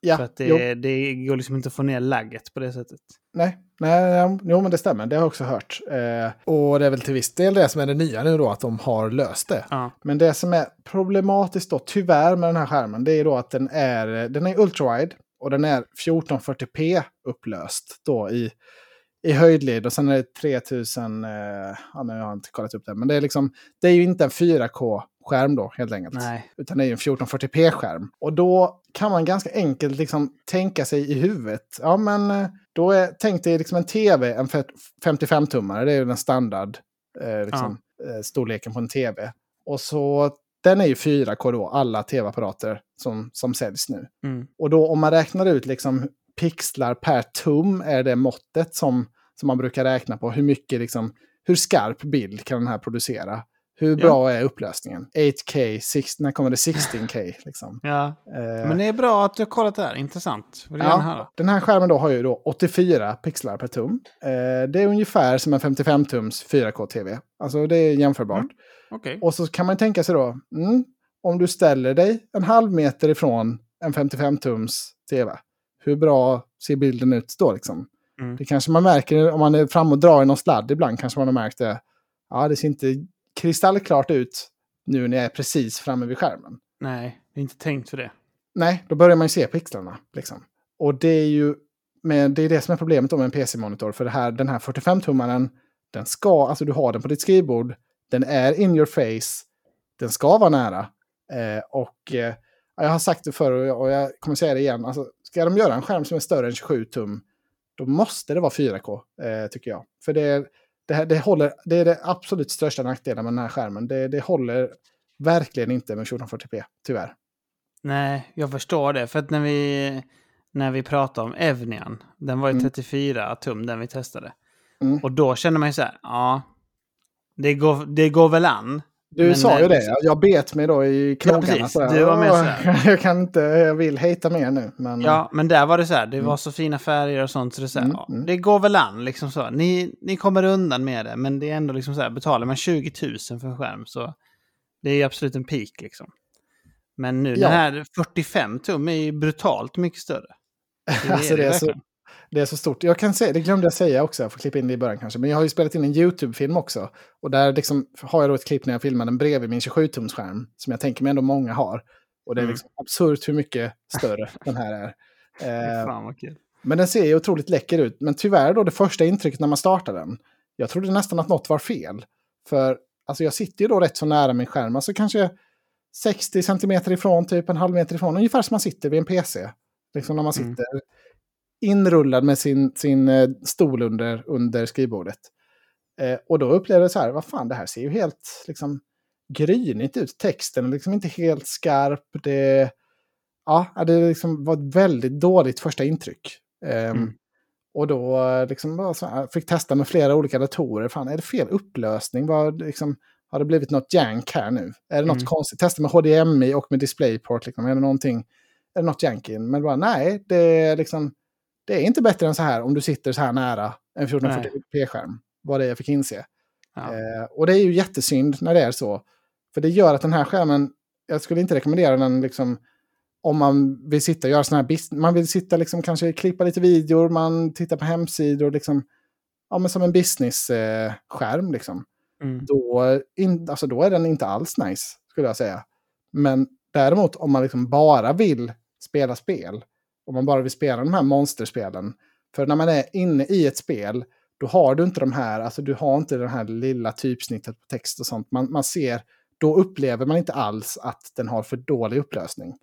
Ja, för att det, det går liksom inte att få ner lagget på det sättet. nej, nej, nej, jo men det stämmer. Det har jag också hört. Eh, och det är väl till viss del det som är det nya nu då, att de har löst det. Ja. Men det som är problematiskt då, tyvärr med den här skärmen, det är då att den är, den är ultrawide och den är 1440p upplöst då i, i höjdled och sen är det 3000, eh, ja, nu har jag inte kollat upp det, men det är liksom, det är ju inte en 4K-skärm då helt enkelt. Nej. Utan det är en 1440p-skärm. Och då kan man ganska enkelt liksom tänka sig i huvudet. Ja, men eh, då är, tänk dig liksom en tv, en 55-tummare, det är ju den standard eh, liksom, eh, storleken på en tv. Och så, den är ju 4K då, alla tv-apparater som, som säljs nu. Mm. Och då om man räknar ut liksom pixlar per tum är det måttet som, som man brukar räkna på. Hur mycket liksom, hur skarp bild kan den här producera? Hur Ja. bra är upplösningen? 8K, 16, när kommer det 16K? Liksom. Ja. Eh, Men det är bra att du har kollat det här. Intressant. Vill jag gärna höra. ja, den här skärmen då har ju då 84 pixlar per tum. Eh, det är ungefär som en 55-tums 4K-tv. Alltså det är jämförbart. Mm. Okej. Och så kan man tänka sig då, mm, om du ställer dig en halv meter ifrån en 55-tums tv, hur bra ser bilden ut då liksom? Mm. Det kanske man märker om man är fram och drar i någon sladd ibland, kanske man har märkt det. Ja, det ser inte kristallklart ut nu när jag är precis framme vid skärmen. Nej, jag har inte tänkt för det. Nej, då börjar man ju se pixlarna. Liksom. Och det är ju men det, är det som är problemet med en PC-monitor. För det här, den här 45-tummaren, den ska, alltså du har den på ditt skrivbord, den är in your face, den ska vara nära. Eh, och eh, jag har sagt det förr och jag, och jag kommer säga det igen. Alltså, ska de göra en skärm som är större än 27 tum, då måste det vara 4K, eh, tycker jag. För det, det, här, det, håller, det är det absolut största nackdelen med den här skärmen. Det, det håller verkligen inte med 1440p, tyvärr. Nej, jag förstår det. För att när vi, när vi pratade om Evnian, den var ju Mm. 34 tum, den vi testade. Mm. Och då kände man ju så här, ja, det går, det går väl an. Du Men, sa eh, ju det, jag bet mig då i knogarna. sådär. Du var med sådär. Jag kan inte, jag vill hejta mer nu. Men, Ja, men där var det så här, det Mm. var så fina färger och sånt, så det, är så här, Mm, ja, mm. det går väl an. Liksom så. Ni, ni kommer undan med det, men det är ändå liksom så här, betalar man 20 000 för en skärm så det är ju absolut en peak liksom. Men nu, Ja. den här 45 tum är ju brutalt mycket större. Det alltså, det, är så. Det är så stort. Jag kan säga, det glömde jag säga också, jag får klippa in det i början kanske. Men jag har ju spelat in en YouTube-film också. Och där liksom har jag då ett klipp när jag filmar den bredvid min 27-tumsskärm. Som jag tänker mig ändå många har. Och det är Mm. liksom absurt hur mycket större den här är. Eh, Fan. Men den ser ju otroligt läcker ut. Men tyvärr då det första intrycket när man startar den. Jag trodde nästan att något var fel. För alltså, jag sitter ju då rätt så nära min skärm. Alltså kanske 60 centimeter ifrån, typ en halv meter ifrån. Ungefär som man sitter vid en PC. Liksom när man Mm. Inrullad med sin, sin eh, stol under, under skrivbordet. Eh, och då upplevde jag så här, vad fan det här ser ju helt liksom grynigt ut. Texten är liksom inte helt skarp. Det, ja, det liksom var ett väldigt dåligt första intryck. Ehm, Mm. Och då eh, liksom här, fick testa med flera olika datorer. Fan, är det fel upplösning? Vad, liksom, har det blivit något jank här nu? Är det något Mm. konstigt? Testa med HDMI och med DisplayPort. Liksom. Är det någonting? Är det något jank in? Men bara nej, det är liksom... Det är inte bättre än så här om du sitter så här nära en 1440p-skärm. Vad det är jag fick inse. Ja. Eh, och det är ju jättesynd när det är så. För det gör att den här skärmen, jag skulle inte rekommendera den liksom om man vill sitta och göra sådana här business, man vill sitta liksom kanske klippa lite videor, man tittar på hemsidor liksom, ja men som en business-skärm eh, liksom. Mm. Då, in, alltså då är den inte alls nice, skulle jag säga. Men däremot om man liksom bara vill spela spel, om man bara vill spela de här monsterspelen, för när man är inne i ett spel, då har du inte de här, alltså du har inte det här lilla typsnittet på text och sånt. Man, man ser, då upplever man inte alls att den har för dålig upplösning.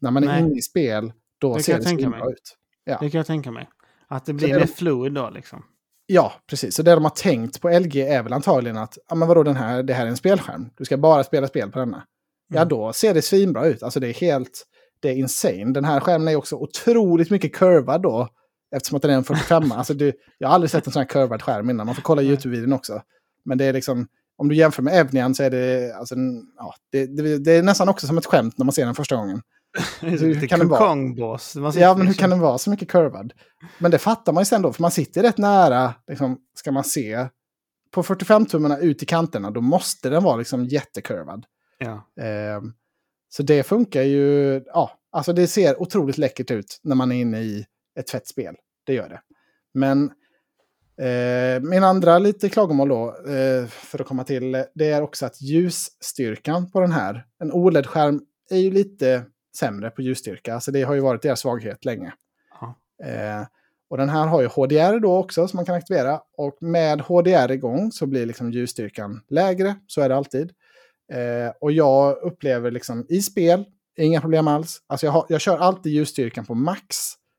När man är Nej. inne i spel, då Det ser det mig. ut. Ja. Det kan jag tänka mig. Att det Så blir är mer de- fluid då liksom. Ja, precis. Så det de har tänkt på LG är väl antagligen att, ja men vadå den här, det här är en spelskärm. Du ska bara spela spel på denna. Ja, Mm. då ser det svinbra ut. Alltså det är helt, det är insane. Den här skärmen är också otroligt mycket kurvad då. Eftersom att den är en 45. alltså det, jag har aldrig sett en sån här kurvad skärm innan. Man får kolla. YouTube-videon också. Men det är liksom, om du jämför med Evnian så är det, alltså, ja, det, det, det är nästan också som ett skämt när man ser den första gången. hur kan det vara? Ja, men hur liksom- kan den vara så mycket kurvad? Men det fattar man ju sen då, för man sitter rätt nära, liksom, ska man se. På 45-tummarna ut i kanterna, då måste den vara liksom jättekurvad. Ja. Ehm, så det funkar ju, ja, alltså det ser otroligt läckert ut när man är inne i ett fett spel. Det gör det. Men eh, min andra lite klagomål då, eh, för att komma till, det är också att ljusstyrkan på den här, en OLED-skärm är ju lite sämre på ljusstyrka. Alltså det har ju varit deras svaghet länge. Eh, och den här har ju HDR då också som man kan aktivera. Och med HDR igång så blir liksom ljusstyrkan lägre. Så är det alltid. Eh, och jag upplever liksom i spel, inga problem alls. Alltså jag, har, jag kör alltid ljusstyrkan på max.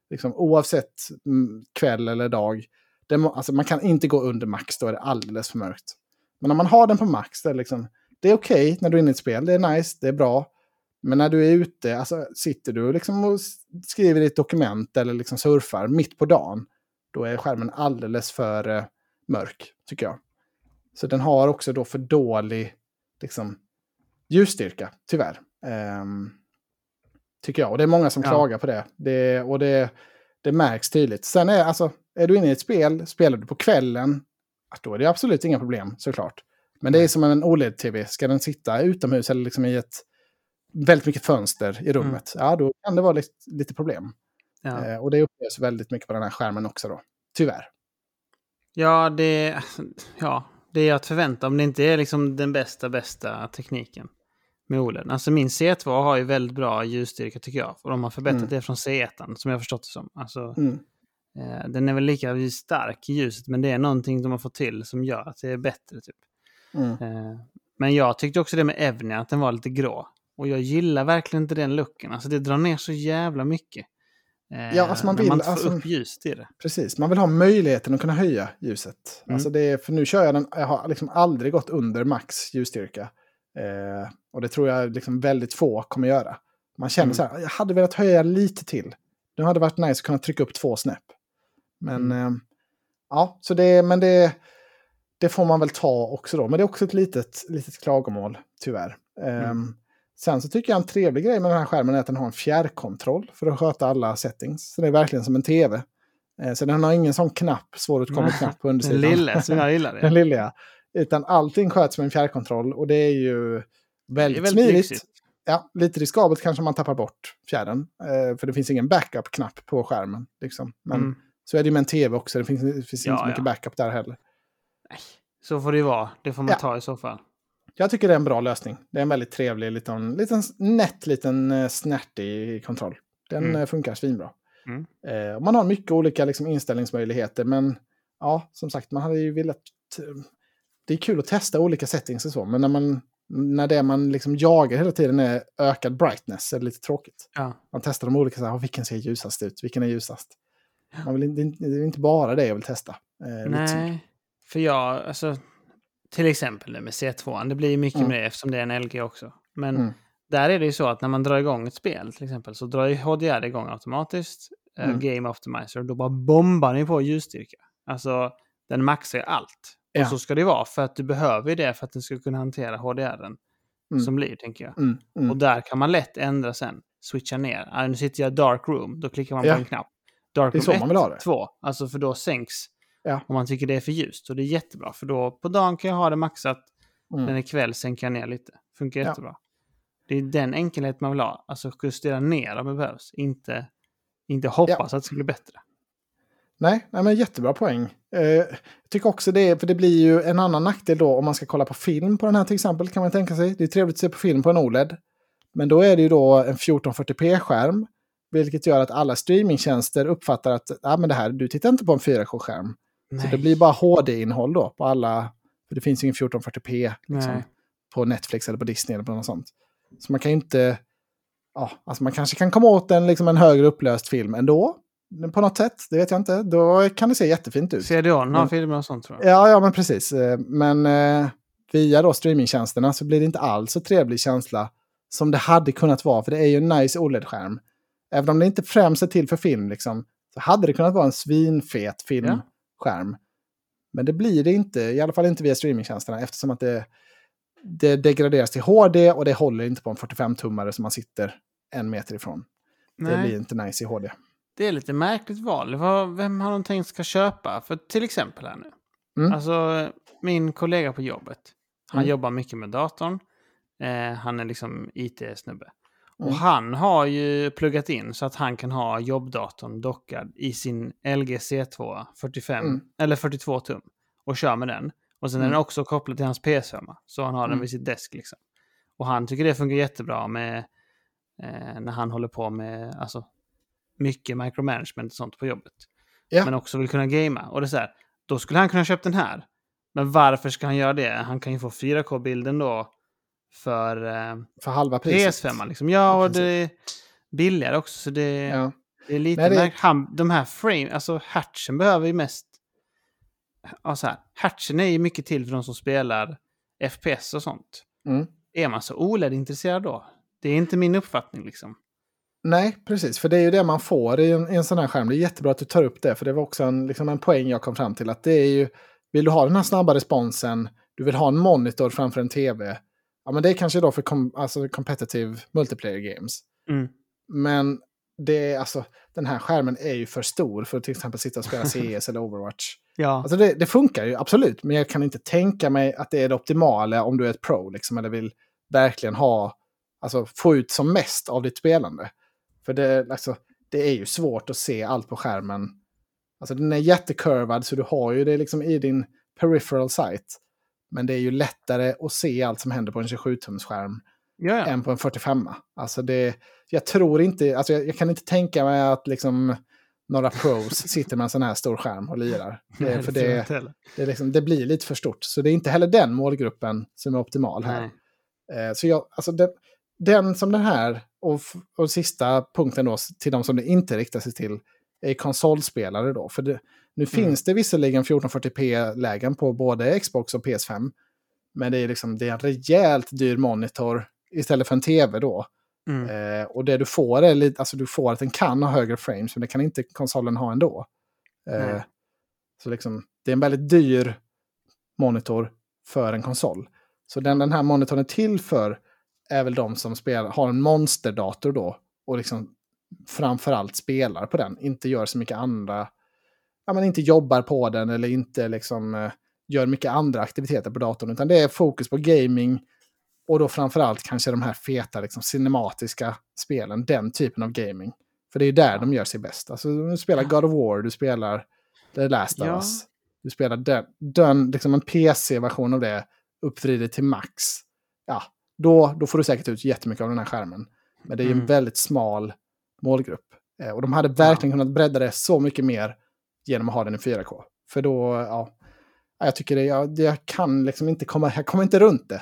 Liksom, oavsett mm, kväll eller dag. Det må, alltså man kan inte gå under max, då är det alldeles för mörkt. Men om man har den på max, det är, liksom, det är okej när du är inne i ett spel. Det är nice, det är bra. Men när du är ute, alltså sitter du liksom och skriver i ett dokument eller liksom surfar mitt på dagen, då är skärmen alldeles för eh, mörk, tycker jag. Så den har också då för dålig liksom, ljusstyrka, tyvärr. Ehm, tycker jag. Och det är många som Ja. klagar på det. det och det, det märks tydligt. Sen är, alltså, är du inne i ett spel, spelar du på kvällen, då är det absolut inga problem, såklart. Men det är som en OLED-tv. Ska den sitta utomhus eller liksom i ett väldigt mycket fönster i rummet, ja då kan det vara lite, lite problem. Ja. Eh, och det upplevs väldigt mycket på den här skärmen också då. Tyvärr. Ja, det, ja, det är att förvänta om det inte är liksom den bästa, bästa tekniken med OLED. Alltså min C2 har ju väldigt bra ljusstyrka tycker jag. Och de har förbättrat Mm. det från C1, som jag förstått det som. Alltså, Mm. eh, den är väl lika stark i ljuset, men det är någonting de har fått till som gör att det är bättre. Typ. Mm. Eh, men jag tyckte också det med Evnia, att den var lite grå. Och jag gillar verkligen inte den looken. Alltså det drar ner så jävla mycket. Eh, Ja, alltså man vill- man alltså- upp ljuset i det. Precis, man vill ha möjligheten att kunna höja ljuset. Mm. Alltså det är, för nu kör jag den, jag har liksom aldrig gått under max ljusstyrka. Eh, och det tror jag liksom väldigt få kommer göra. Man känner Mm. så här, jag hade velat höja lite till. Det hade varit nice att kunna trycka upp två snäpp. Men Mm. eh, ja, så det, men det, det får man väl ta också då. Men det är också ett litet, litet klagomål, tyvärr. Eh, Mm. Sen så tycker jag en trevlig grej med den här skärmen är att den har en fjärrkontroll för att sköta alla settings. Så det är verkligen som en tv. Eh, Så den har ingen sån knapp, svåråtkomlig knapp på Den undersidan. lilla som jag gillar. Den Det. lilla, ja. Utan allting sköts med en fjärrkontroll och det är ju Det är väldigt, väldigt smidigt. lyxigt. Ja, lite riskabelt kanske man tappar bort fjärren. Eh, för det finns ingen backup-knapp på skärmen. Liksom. Men Mm. så är det ju med en tv också, det finns, det finns Ja, inte så mycket ja. backup där heller. Nej, så får det ju vara. Det får man Ja. ta i så fall. Jag tycker det är en bra lösning. Det är en väldigt trevlig, liten, liten nätt, liten eh, snärtig kontroll. Den Mm. eh, funkar svinbra. Mm. Eh, man har mycket olika liksom, inställningsmöjligheter, men ja, som sagt, man hade ju velat... Det är kul att testa olika settings och så, men när, man, när det man liksom jagar hela tiden är ökad brightness är det lite tråkigt. Ja. Man testar de olika, så här, "Ah, vilken ser ljusast ut, vilken är ljusast? Man vill, det är inte bara det jag vill testa. Eh. Nej, för jag, alltså, till exempel nu med C2, det blir mycket Mm. med det eftersom det är en LG också. Men Mm. där är det ju så att när man drar igång ett spel till exempel så drar ju HDR igång automatiskt, eh, Mm. Game Optimizer, och då bara bombar ni på ljusstyrka. Alltså, den maxar ju allt. Ja. Och så ska det vara, för att du behöver ju det för att den ska kunna hantera HDRen Mm. som blir, tänker jag. Mm, mm. Och där kan man lätt ändra sen, switcha ner. Ah, nu sitter jag i dark room, då klickar man Ja. på en knapp. Dark room så 1, man vill ha det. 2, alltså för då sänks Ja. om man tycker det är för ljust. Och det är jättebra, för då på dagen kan jag ha det maxat, Mm. men ikväll sänker jag ner lite. Funkar Ja. jättebra. Det är den enkelhet man vill ha, alltså justera ner om det behövs, inte, inte hoppas att det ska bli bättre. Nej, nej men jättebra poäng. Eh, jag tycker också det, för det blir ju en annan nackdel då om man ska kolla på film på den här till exempel, kan man tänka sig. Det är trevligt att se på film på en OLED. Men då är det ju då en 1440p-skärm, vilket gör att alla streamingtjänster uppfattar att ah, men det här, du tittar inte på en 4K-skärm. Så Nej. det blir bara HD-innehåll då på alla, för det finns ingen 1440p liksom, på Netflix eller på Disney eller på något sånt. Så man kan ju inte, ja, alltså man kanske kan komma åt en, liksom en högre upplöst film ändå. På något sätt, det vet jag inte. Då kan det se jättefint ut. CDON har Men- filmer och sånt tror jag. Ja, ja, men precis. Eh, Men eh, via då streamingtjänsterna så blir det inte alls så trevlig känsla som det hade kunnat vara. För det är ju en nice OLED-skärm. Även om det inte främst är till för film, liksom, så hade det kunnat vara en svinfet filmskärm. Men det blir det inte, i alla fall inte via streamingtjänsterna, eftersom att det, det degraderas till HD och det håller inte på en 45-tummare som man sitter en meter ifrån. Det Nej. blir inte nice i HD. Det är lite märkligt val. Vem har de tänkt ska köpa? För till exempel här nu. Mm. Alltså, min kollega på jobbet. Han Mm. jobbar mycket med datorn. Eh, han är liksom IT-snubbe. Mm. Och han har ju pluggat in så att han kan ha jobbdatorn dockad i sin LG C2 45 Mm. eller 42 tum. Och kör med den. Och sen är Mm. den också kopplad till hans PS5. Så han har den Mm. vid sitt desk liksom. Och han tycker det funkar jättebra med eh, när han håller på med alltså, mycket micromanagement och sånt på jobbet. Ja. Men också vill kunna gamea. Och det är så här, då skulle han kunna köpt den här. Men varför ska han göra det? Han kan ju få 4K-bilden då för eh, För halva priset. PS5. Liksom. Ja, och det är billigare också. Så det, Ja. det är lite Nej, det- märk- han, De här frame, alltså hatchen behöver ju mest... Ja, så här, hatchen är ju mycket till för de som spelar FPS och sånt. Mm. Är man så OLED-intresserad då? Det är inte min uppfattning liksom. Nej, precis. För det är ju det man får i en, i en sån här skärm. Det är jättebra att du tar upp det, för det var också en, liksom en poäng jag kom fram till. Att det är ju, vill du ha den här snabba responsen, du vill ha en monitor framför en tv, ja men det är kanske då för kom, alltså competitive multiplayer games. Mm. Men det är alltså, den här skärmen är ju för stor för att till exempel sitta och spela CS eller Overwatch. Ja, Alltså det, det funkar ju absolut, men jag kan inte tänka mig att det är det optimala om du är ett pro, liksom, eller vill verkligen ha, alltså få ut som mest av ditt spelande. För det, alltså, det är ju svårt att se allt på skärmen. Alltså den är jättekurvad så du har ju det liksom i din peripheral sight. Men det är ju lättare att se allt som händer på en 27-tumsskärm Ja, ja. än på en 45. Alltså det, jag tror inte, alltså jag, jag kan inte tänka mig att liksom några pros sitter med en sån här stor skärm och lirar. Det, Nej, för det, det, liksom, det blir lite för stort. Så det är inte heller den målgruppen som är optimal här. Nej. Eh, så jag, alltså den, den som den här, och, och sista punkten då till de som det inte riktar sig till, konsolspelare då. För det, nu finns det visserligen 1440p-lägen på både Xbox och PS5. Men det är, liksom, det är en rejält dyr monitor istället för en tv då. Mm. Eh, och det du får är lite, alltså du får att den kan ha högre frames, men det kan inte konsolen ha ändå. Eh, Nej. så liksom, det är en väldigt dyr monitor för en konsol. Så den den här monitorn är till för är väl de som spelar, har en monsterdator då och liksom framförallt spelar på den, inte gör så mycket andra, ja men inte jobbar på den eller inte liksom eh, gör mycket andra aktiviteter på datorn, utan det är fokus på gaming och då framförallt kanske de här feta liksom, cinematiska spelen, den typen av gaming. För det är där de gör sig bäst. Alltså, du spelar God of War, du spelar The Last of Ja. Us. Du spelar den, den liksom en PC-version av det uppvridet till max. Ja, då, då får du säkert ut jättemycket av den här skärmen. Men det är ju en Mm. väldigt smal målgrupp. Eh, och de hade verkligen kunnat bredda det så mycket mer genom att ha den i 4K. För då, ja, ja, jag tycker det, jag, jag kan liksom inte komma, jag kommer inte runt det.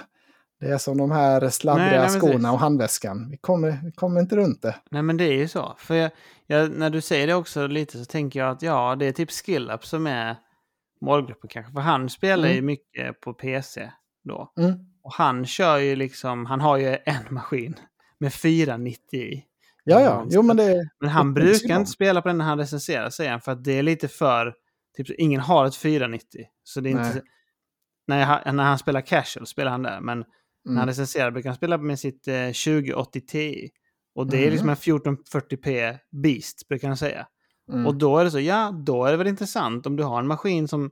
Det är som de här sladdriga Nej, nej, skorna och handväskan. Vi kommer, vi kommer inte runt det. Nej men det är ju så. För jag, jag, när du säger det också lite så tänker jag att ja, det är typ SkillUp som är målgruppen kanske. För han spelar ju Mm. mycket på PC då. Mm. Och han kör ju liksom, han har ju en maskin med 490 i. Ja, ja, jo men det... Men han det brukar inte spela på den när han recenserar säger han. För att det är lite för, typ ingen har ett 490. Så det är inte, Nej. när, han, när han spelar casual spelar han där. Men när han Mm. recenserar brukar han spela med sitt eh, 2080 Ti. Och det är liksom en 1440p beast, brukar han säga. Mm. Och då är det så, ja, då är det väl intressant om du har en maskin som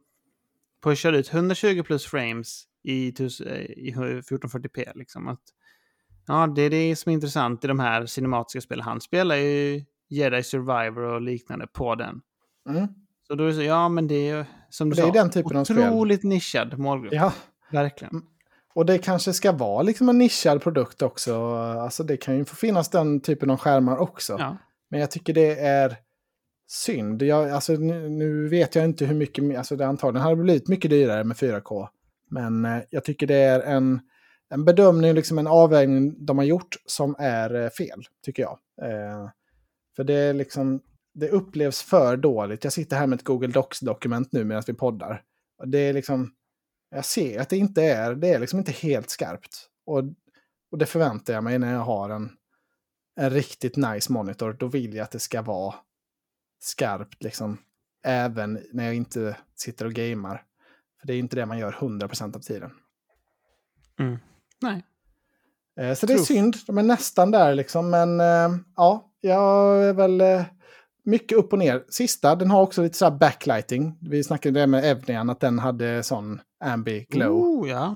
köra ut 120 plus frames i, eh, i 1440p. Liksom. Att, ja, det är det som är intressant i de här cinematiska spelen. Han spelar ju Jedi Survivor och liknande på den. Mm. Så då är det så, ja men det är ju, som du Det är sa, den typen av spel. otroligt nischad målgrupp. Ja, Verkligen. och det kanske ska vara liksom en nischad produkt också. Alltså det kan ju få finnas den typen av skärmar också. Ja. Men jag tycker det är synd. Jag, alltså, nu, nu vet jag inte hur mycket, alltså det antagligen hade blivit mycket dyrare med 4K. Men eh, jag tycker det är en, en bedömning, liksom en avvägning de har gjort som är eh, fel, tycker jag. Eh, för det är liksom, det upplevs för dåligt. Jag sitter här med ett Google Docs-dokument nu medan vi poddar. Och det är liksom, jag ser att det inte är, det är liksom inte helt skarpt. Och, och det förväntar jag mig när jag har en, en riktigt nice monitor. Då vill jag att det ska vara skarpt liksom. Även när jag inte sitter och gamer. För det är inte det man gör 100% av tiden. Mm. Nej. Eh, så det är synd, de är nästan där liksom. Men eh, ja, jag är väl eh, mycket upp och ner. Sista, den har också lite så här backlighting. Vi snackade det med Evnian, att den hade sån ambi glow. Oh, ja.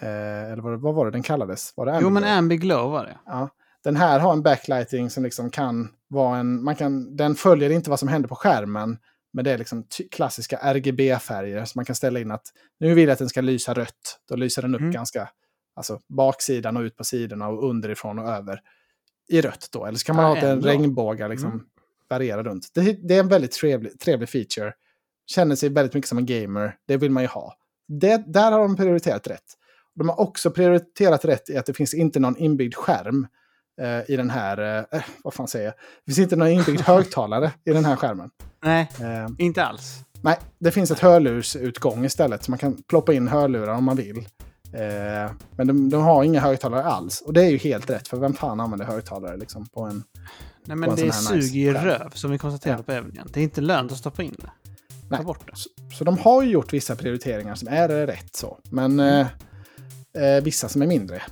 Eller vad, vad var det den kallades? Var det Jo, ambi men glow? Ambi Glow var det. Ja. Den här har en backlighting som liksom kan vara en... Man kan, den följer inte vad som händer på skärmen. Men det är liksom klassiska RGB-färger. Så man kan ställa in att nu vill jag att den ska lysa rött. Då lyser den upp Mm. ganska... Alltså baksidan och ut på sidorna och underifrån och över. I rött då. Eller så kan man Ja, ha en regnbåge liksom Mm. variera runt. Det, det är en väldigt trevlig, trevlig feature. Känner sig väldigt mycket som en gamer. Det vill man ju ha. Det, där har de prioriterat rätt. De har också prioriterat rätt i att det finns inte någon inbyggd skärm eh, i den här, eh, vad fan säger jag? Det finns inte någon inbyggd högtalare i den här skärmen. Nej, Eh, inte alls. nej, det finns ett hörlursutgång istället, så man kan ploppa in hörlurar om man vill. Eh, men de, de har inga högtalare alls. Och det är ju helt rätt, för vem fan använder högtalare liksom på en... Nej, men en det nice suger ju skärm. röv, som vi konstaterade Ja. på övningen. Det är inte lönt att stoppa in det. Nej. Ta bort det. Så, så de har ju gjort vissa prioriteringar som är rätt så. Men eh, eh, vissa som är mindre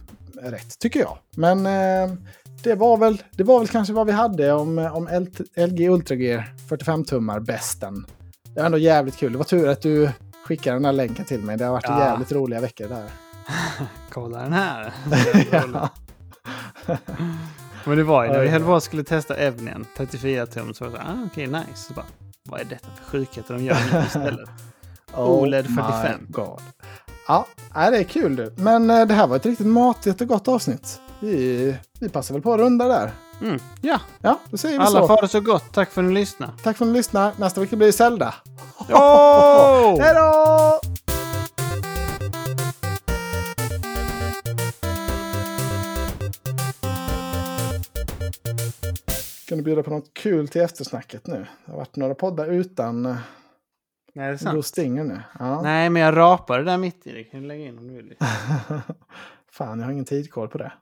rätt, tycker jag. Men eh, det, var väl, det var väl kanske vad vi hade om, om LG Ultra Gear 45-tummar bästen. Det var ändå jävligt kul. Det var tur att du skickade den här länken till mig. Det har varit Ja. jävligt roliga veckor där. Kolla den här. ja. Men det var ju när vi höll på skulle testa Evnien 34 tum så var det så ah, okej nice. Så bara, vad är detta för sjukheter de gör nu istället? OLED 45. Oh my God. Ja, det är kul du. Men eh, det här var ett riktigt matigt och gott avsnitt. Vi, vi passar väl på att runda där. Mm. Ja, Ja, då säger vi alla så. får det så gott. Tack för att ni lyssnade. Tack för att ni lyssnade. Nästa vecka blir det Zelda. Oh! Hej då! Kan du bjuda på något kul till eftersnacket nu? Det har varit några poddar utan eh, Nej, det är sant. Bruce Stinger nu. Ja. Nej, men jag rapar det där mitt i. Det kan du lägga in om du vill. Fan, jag har ingen tidkoll på det.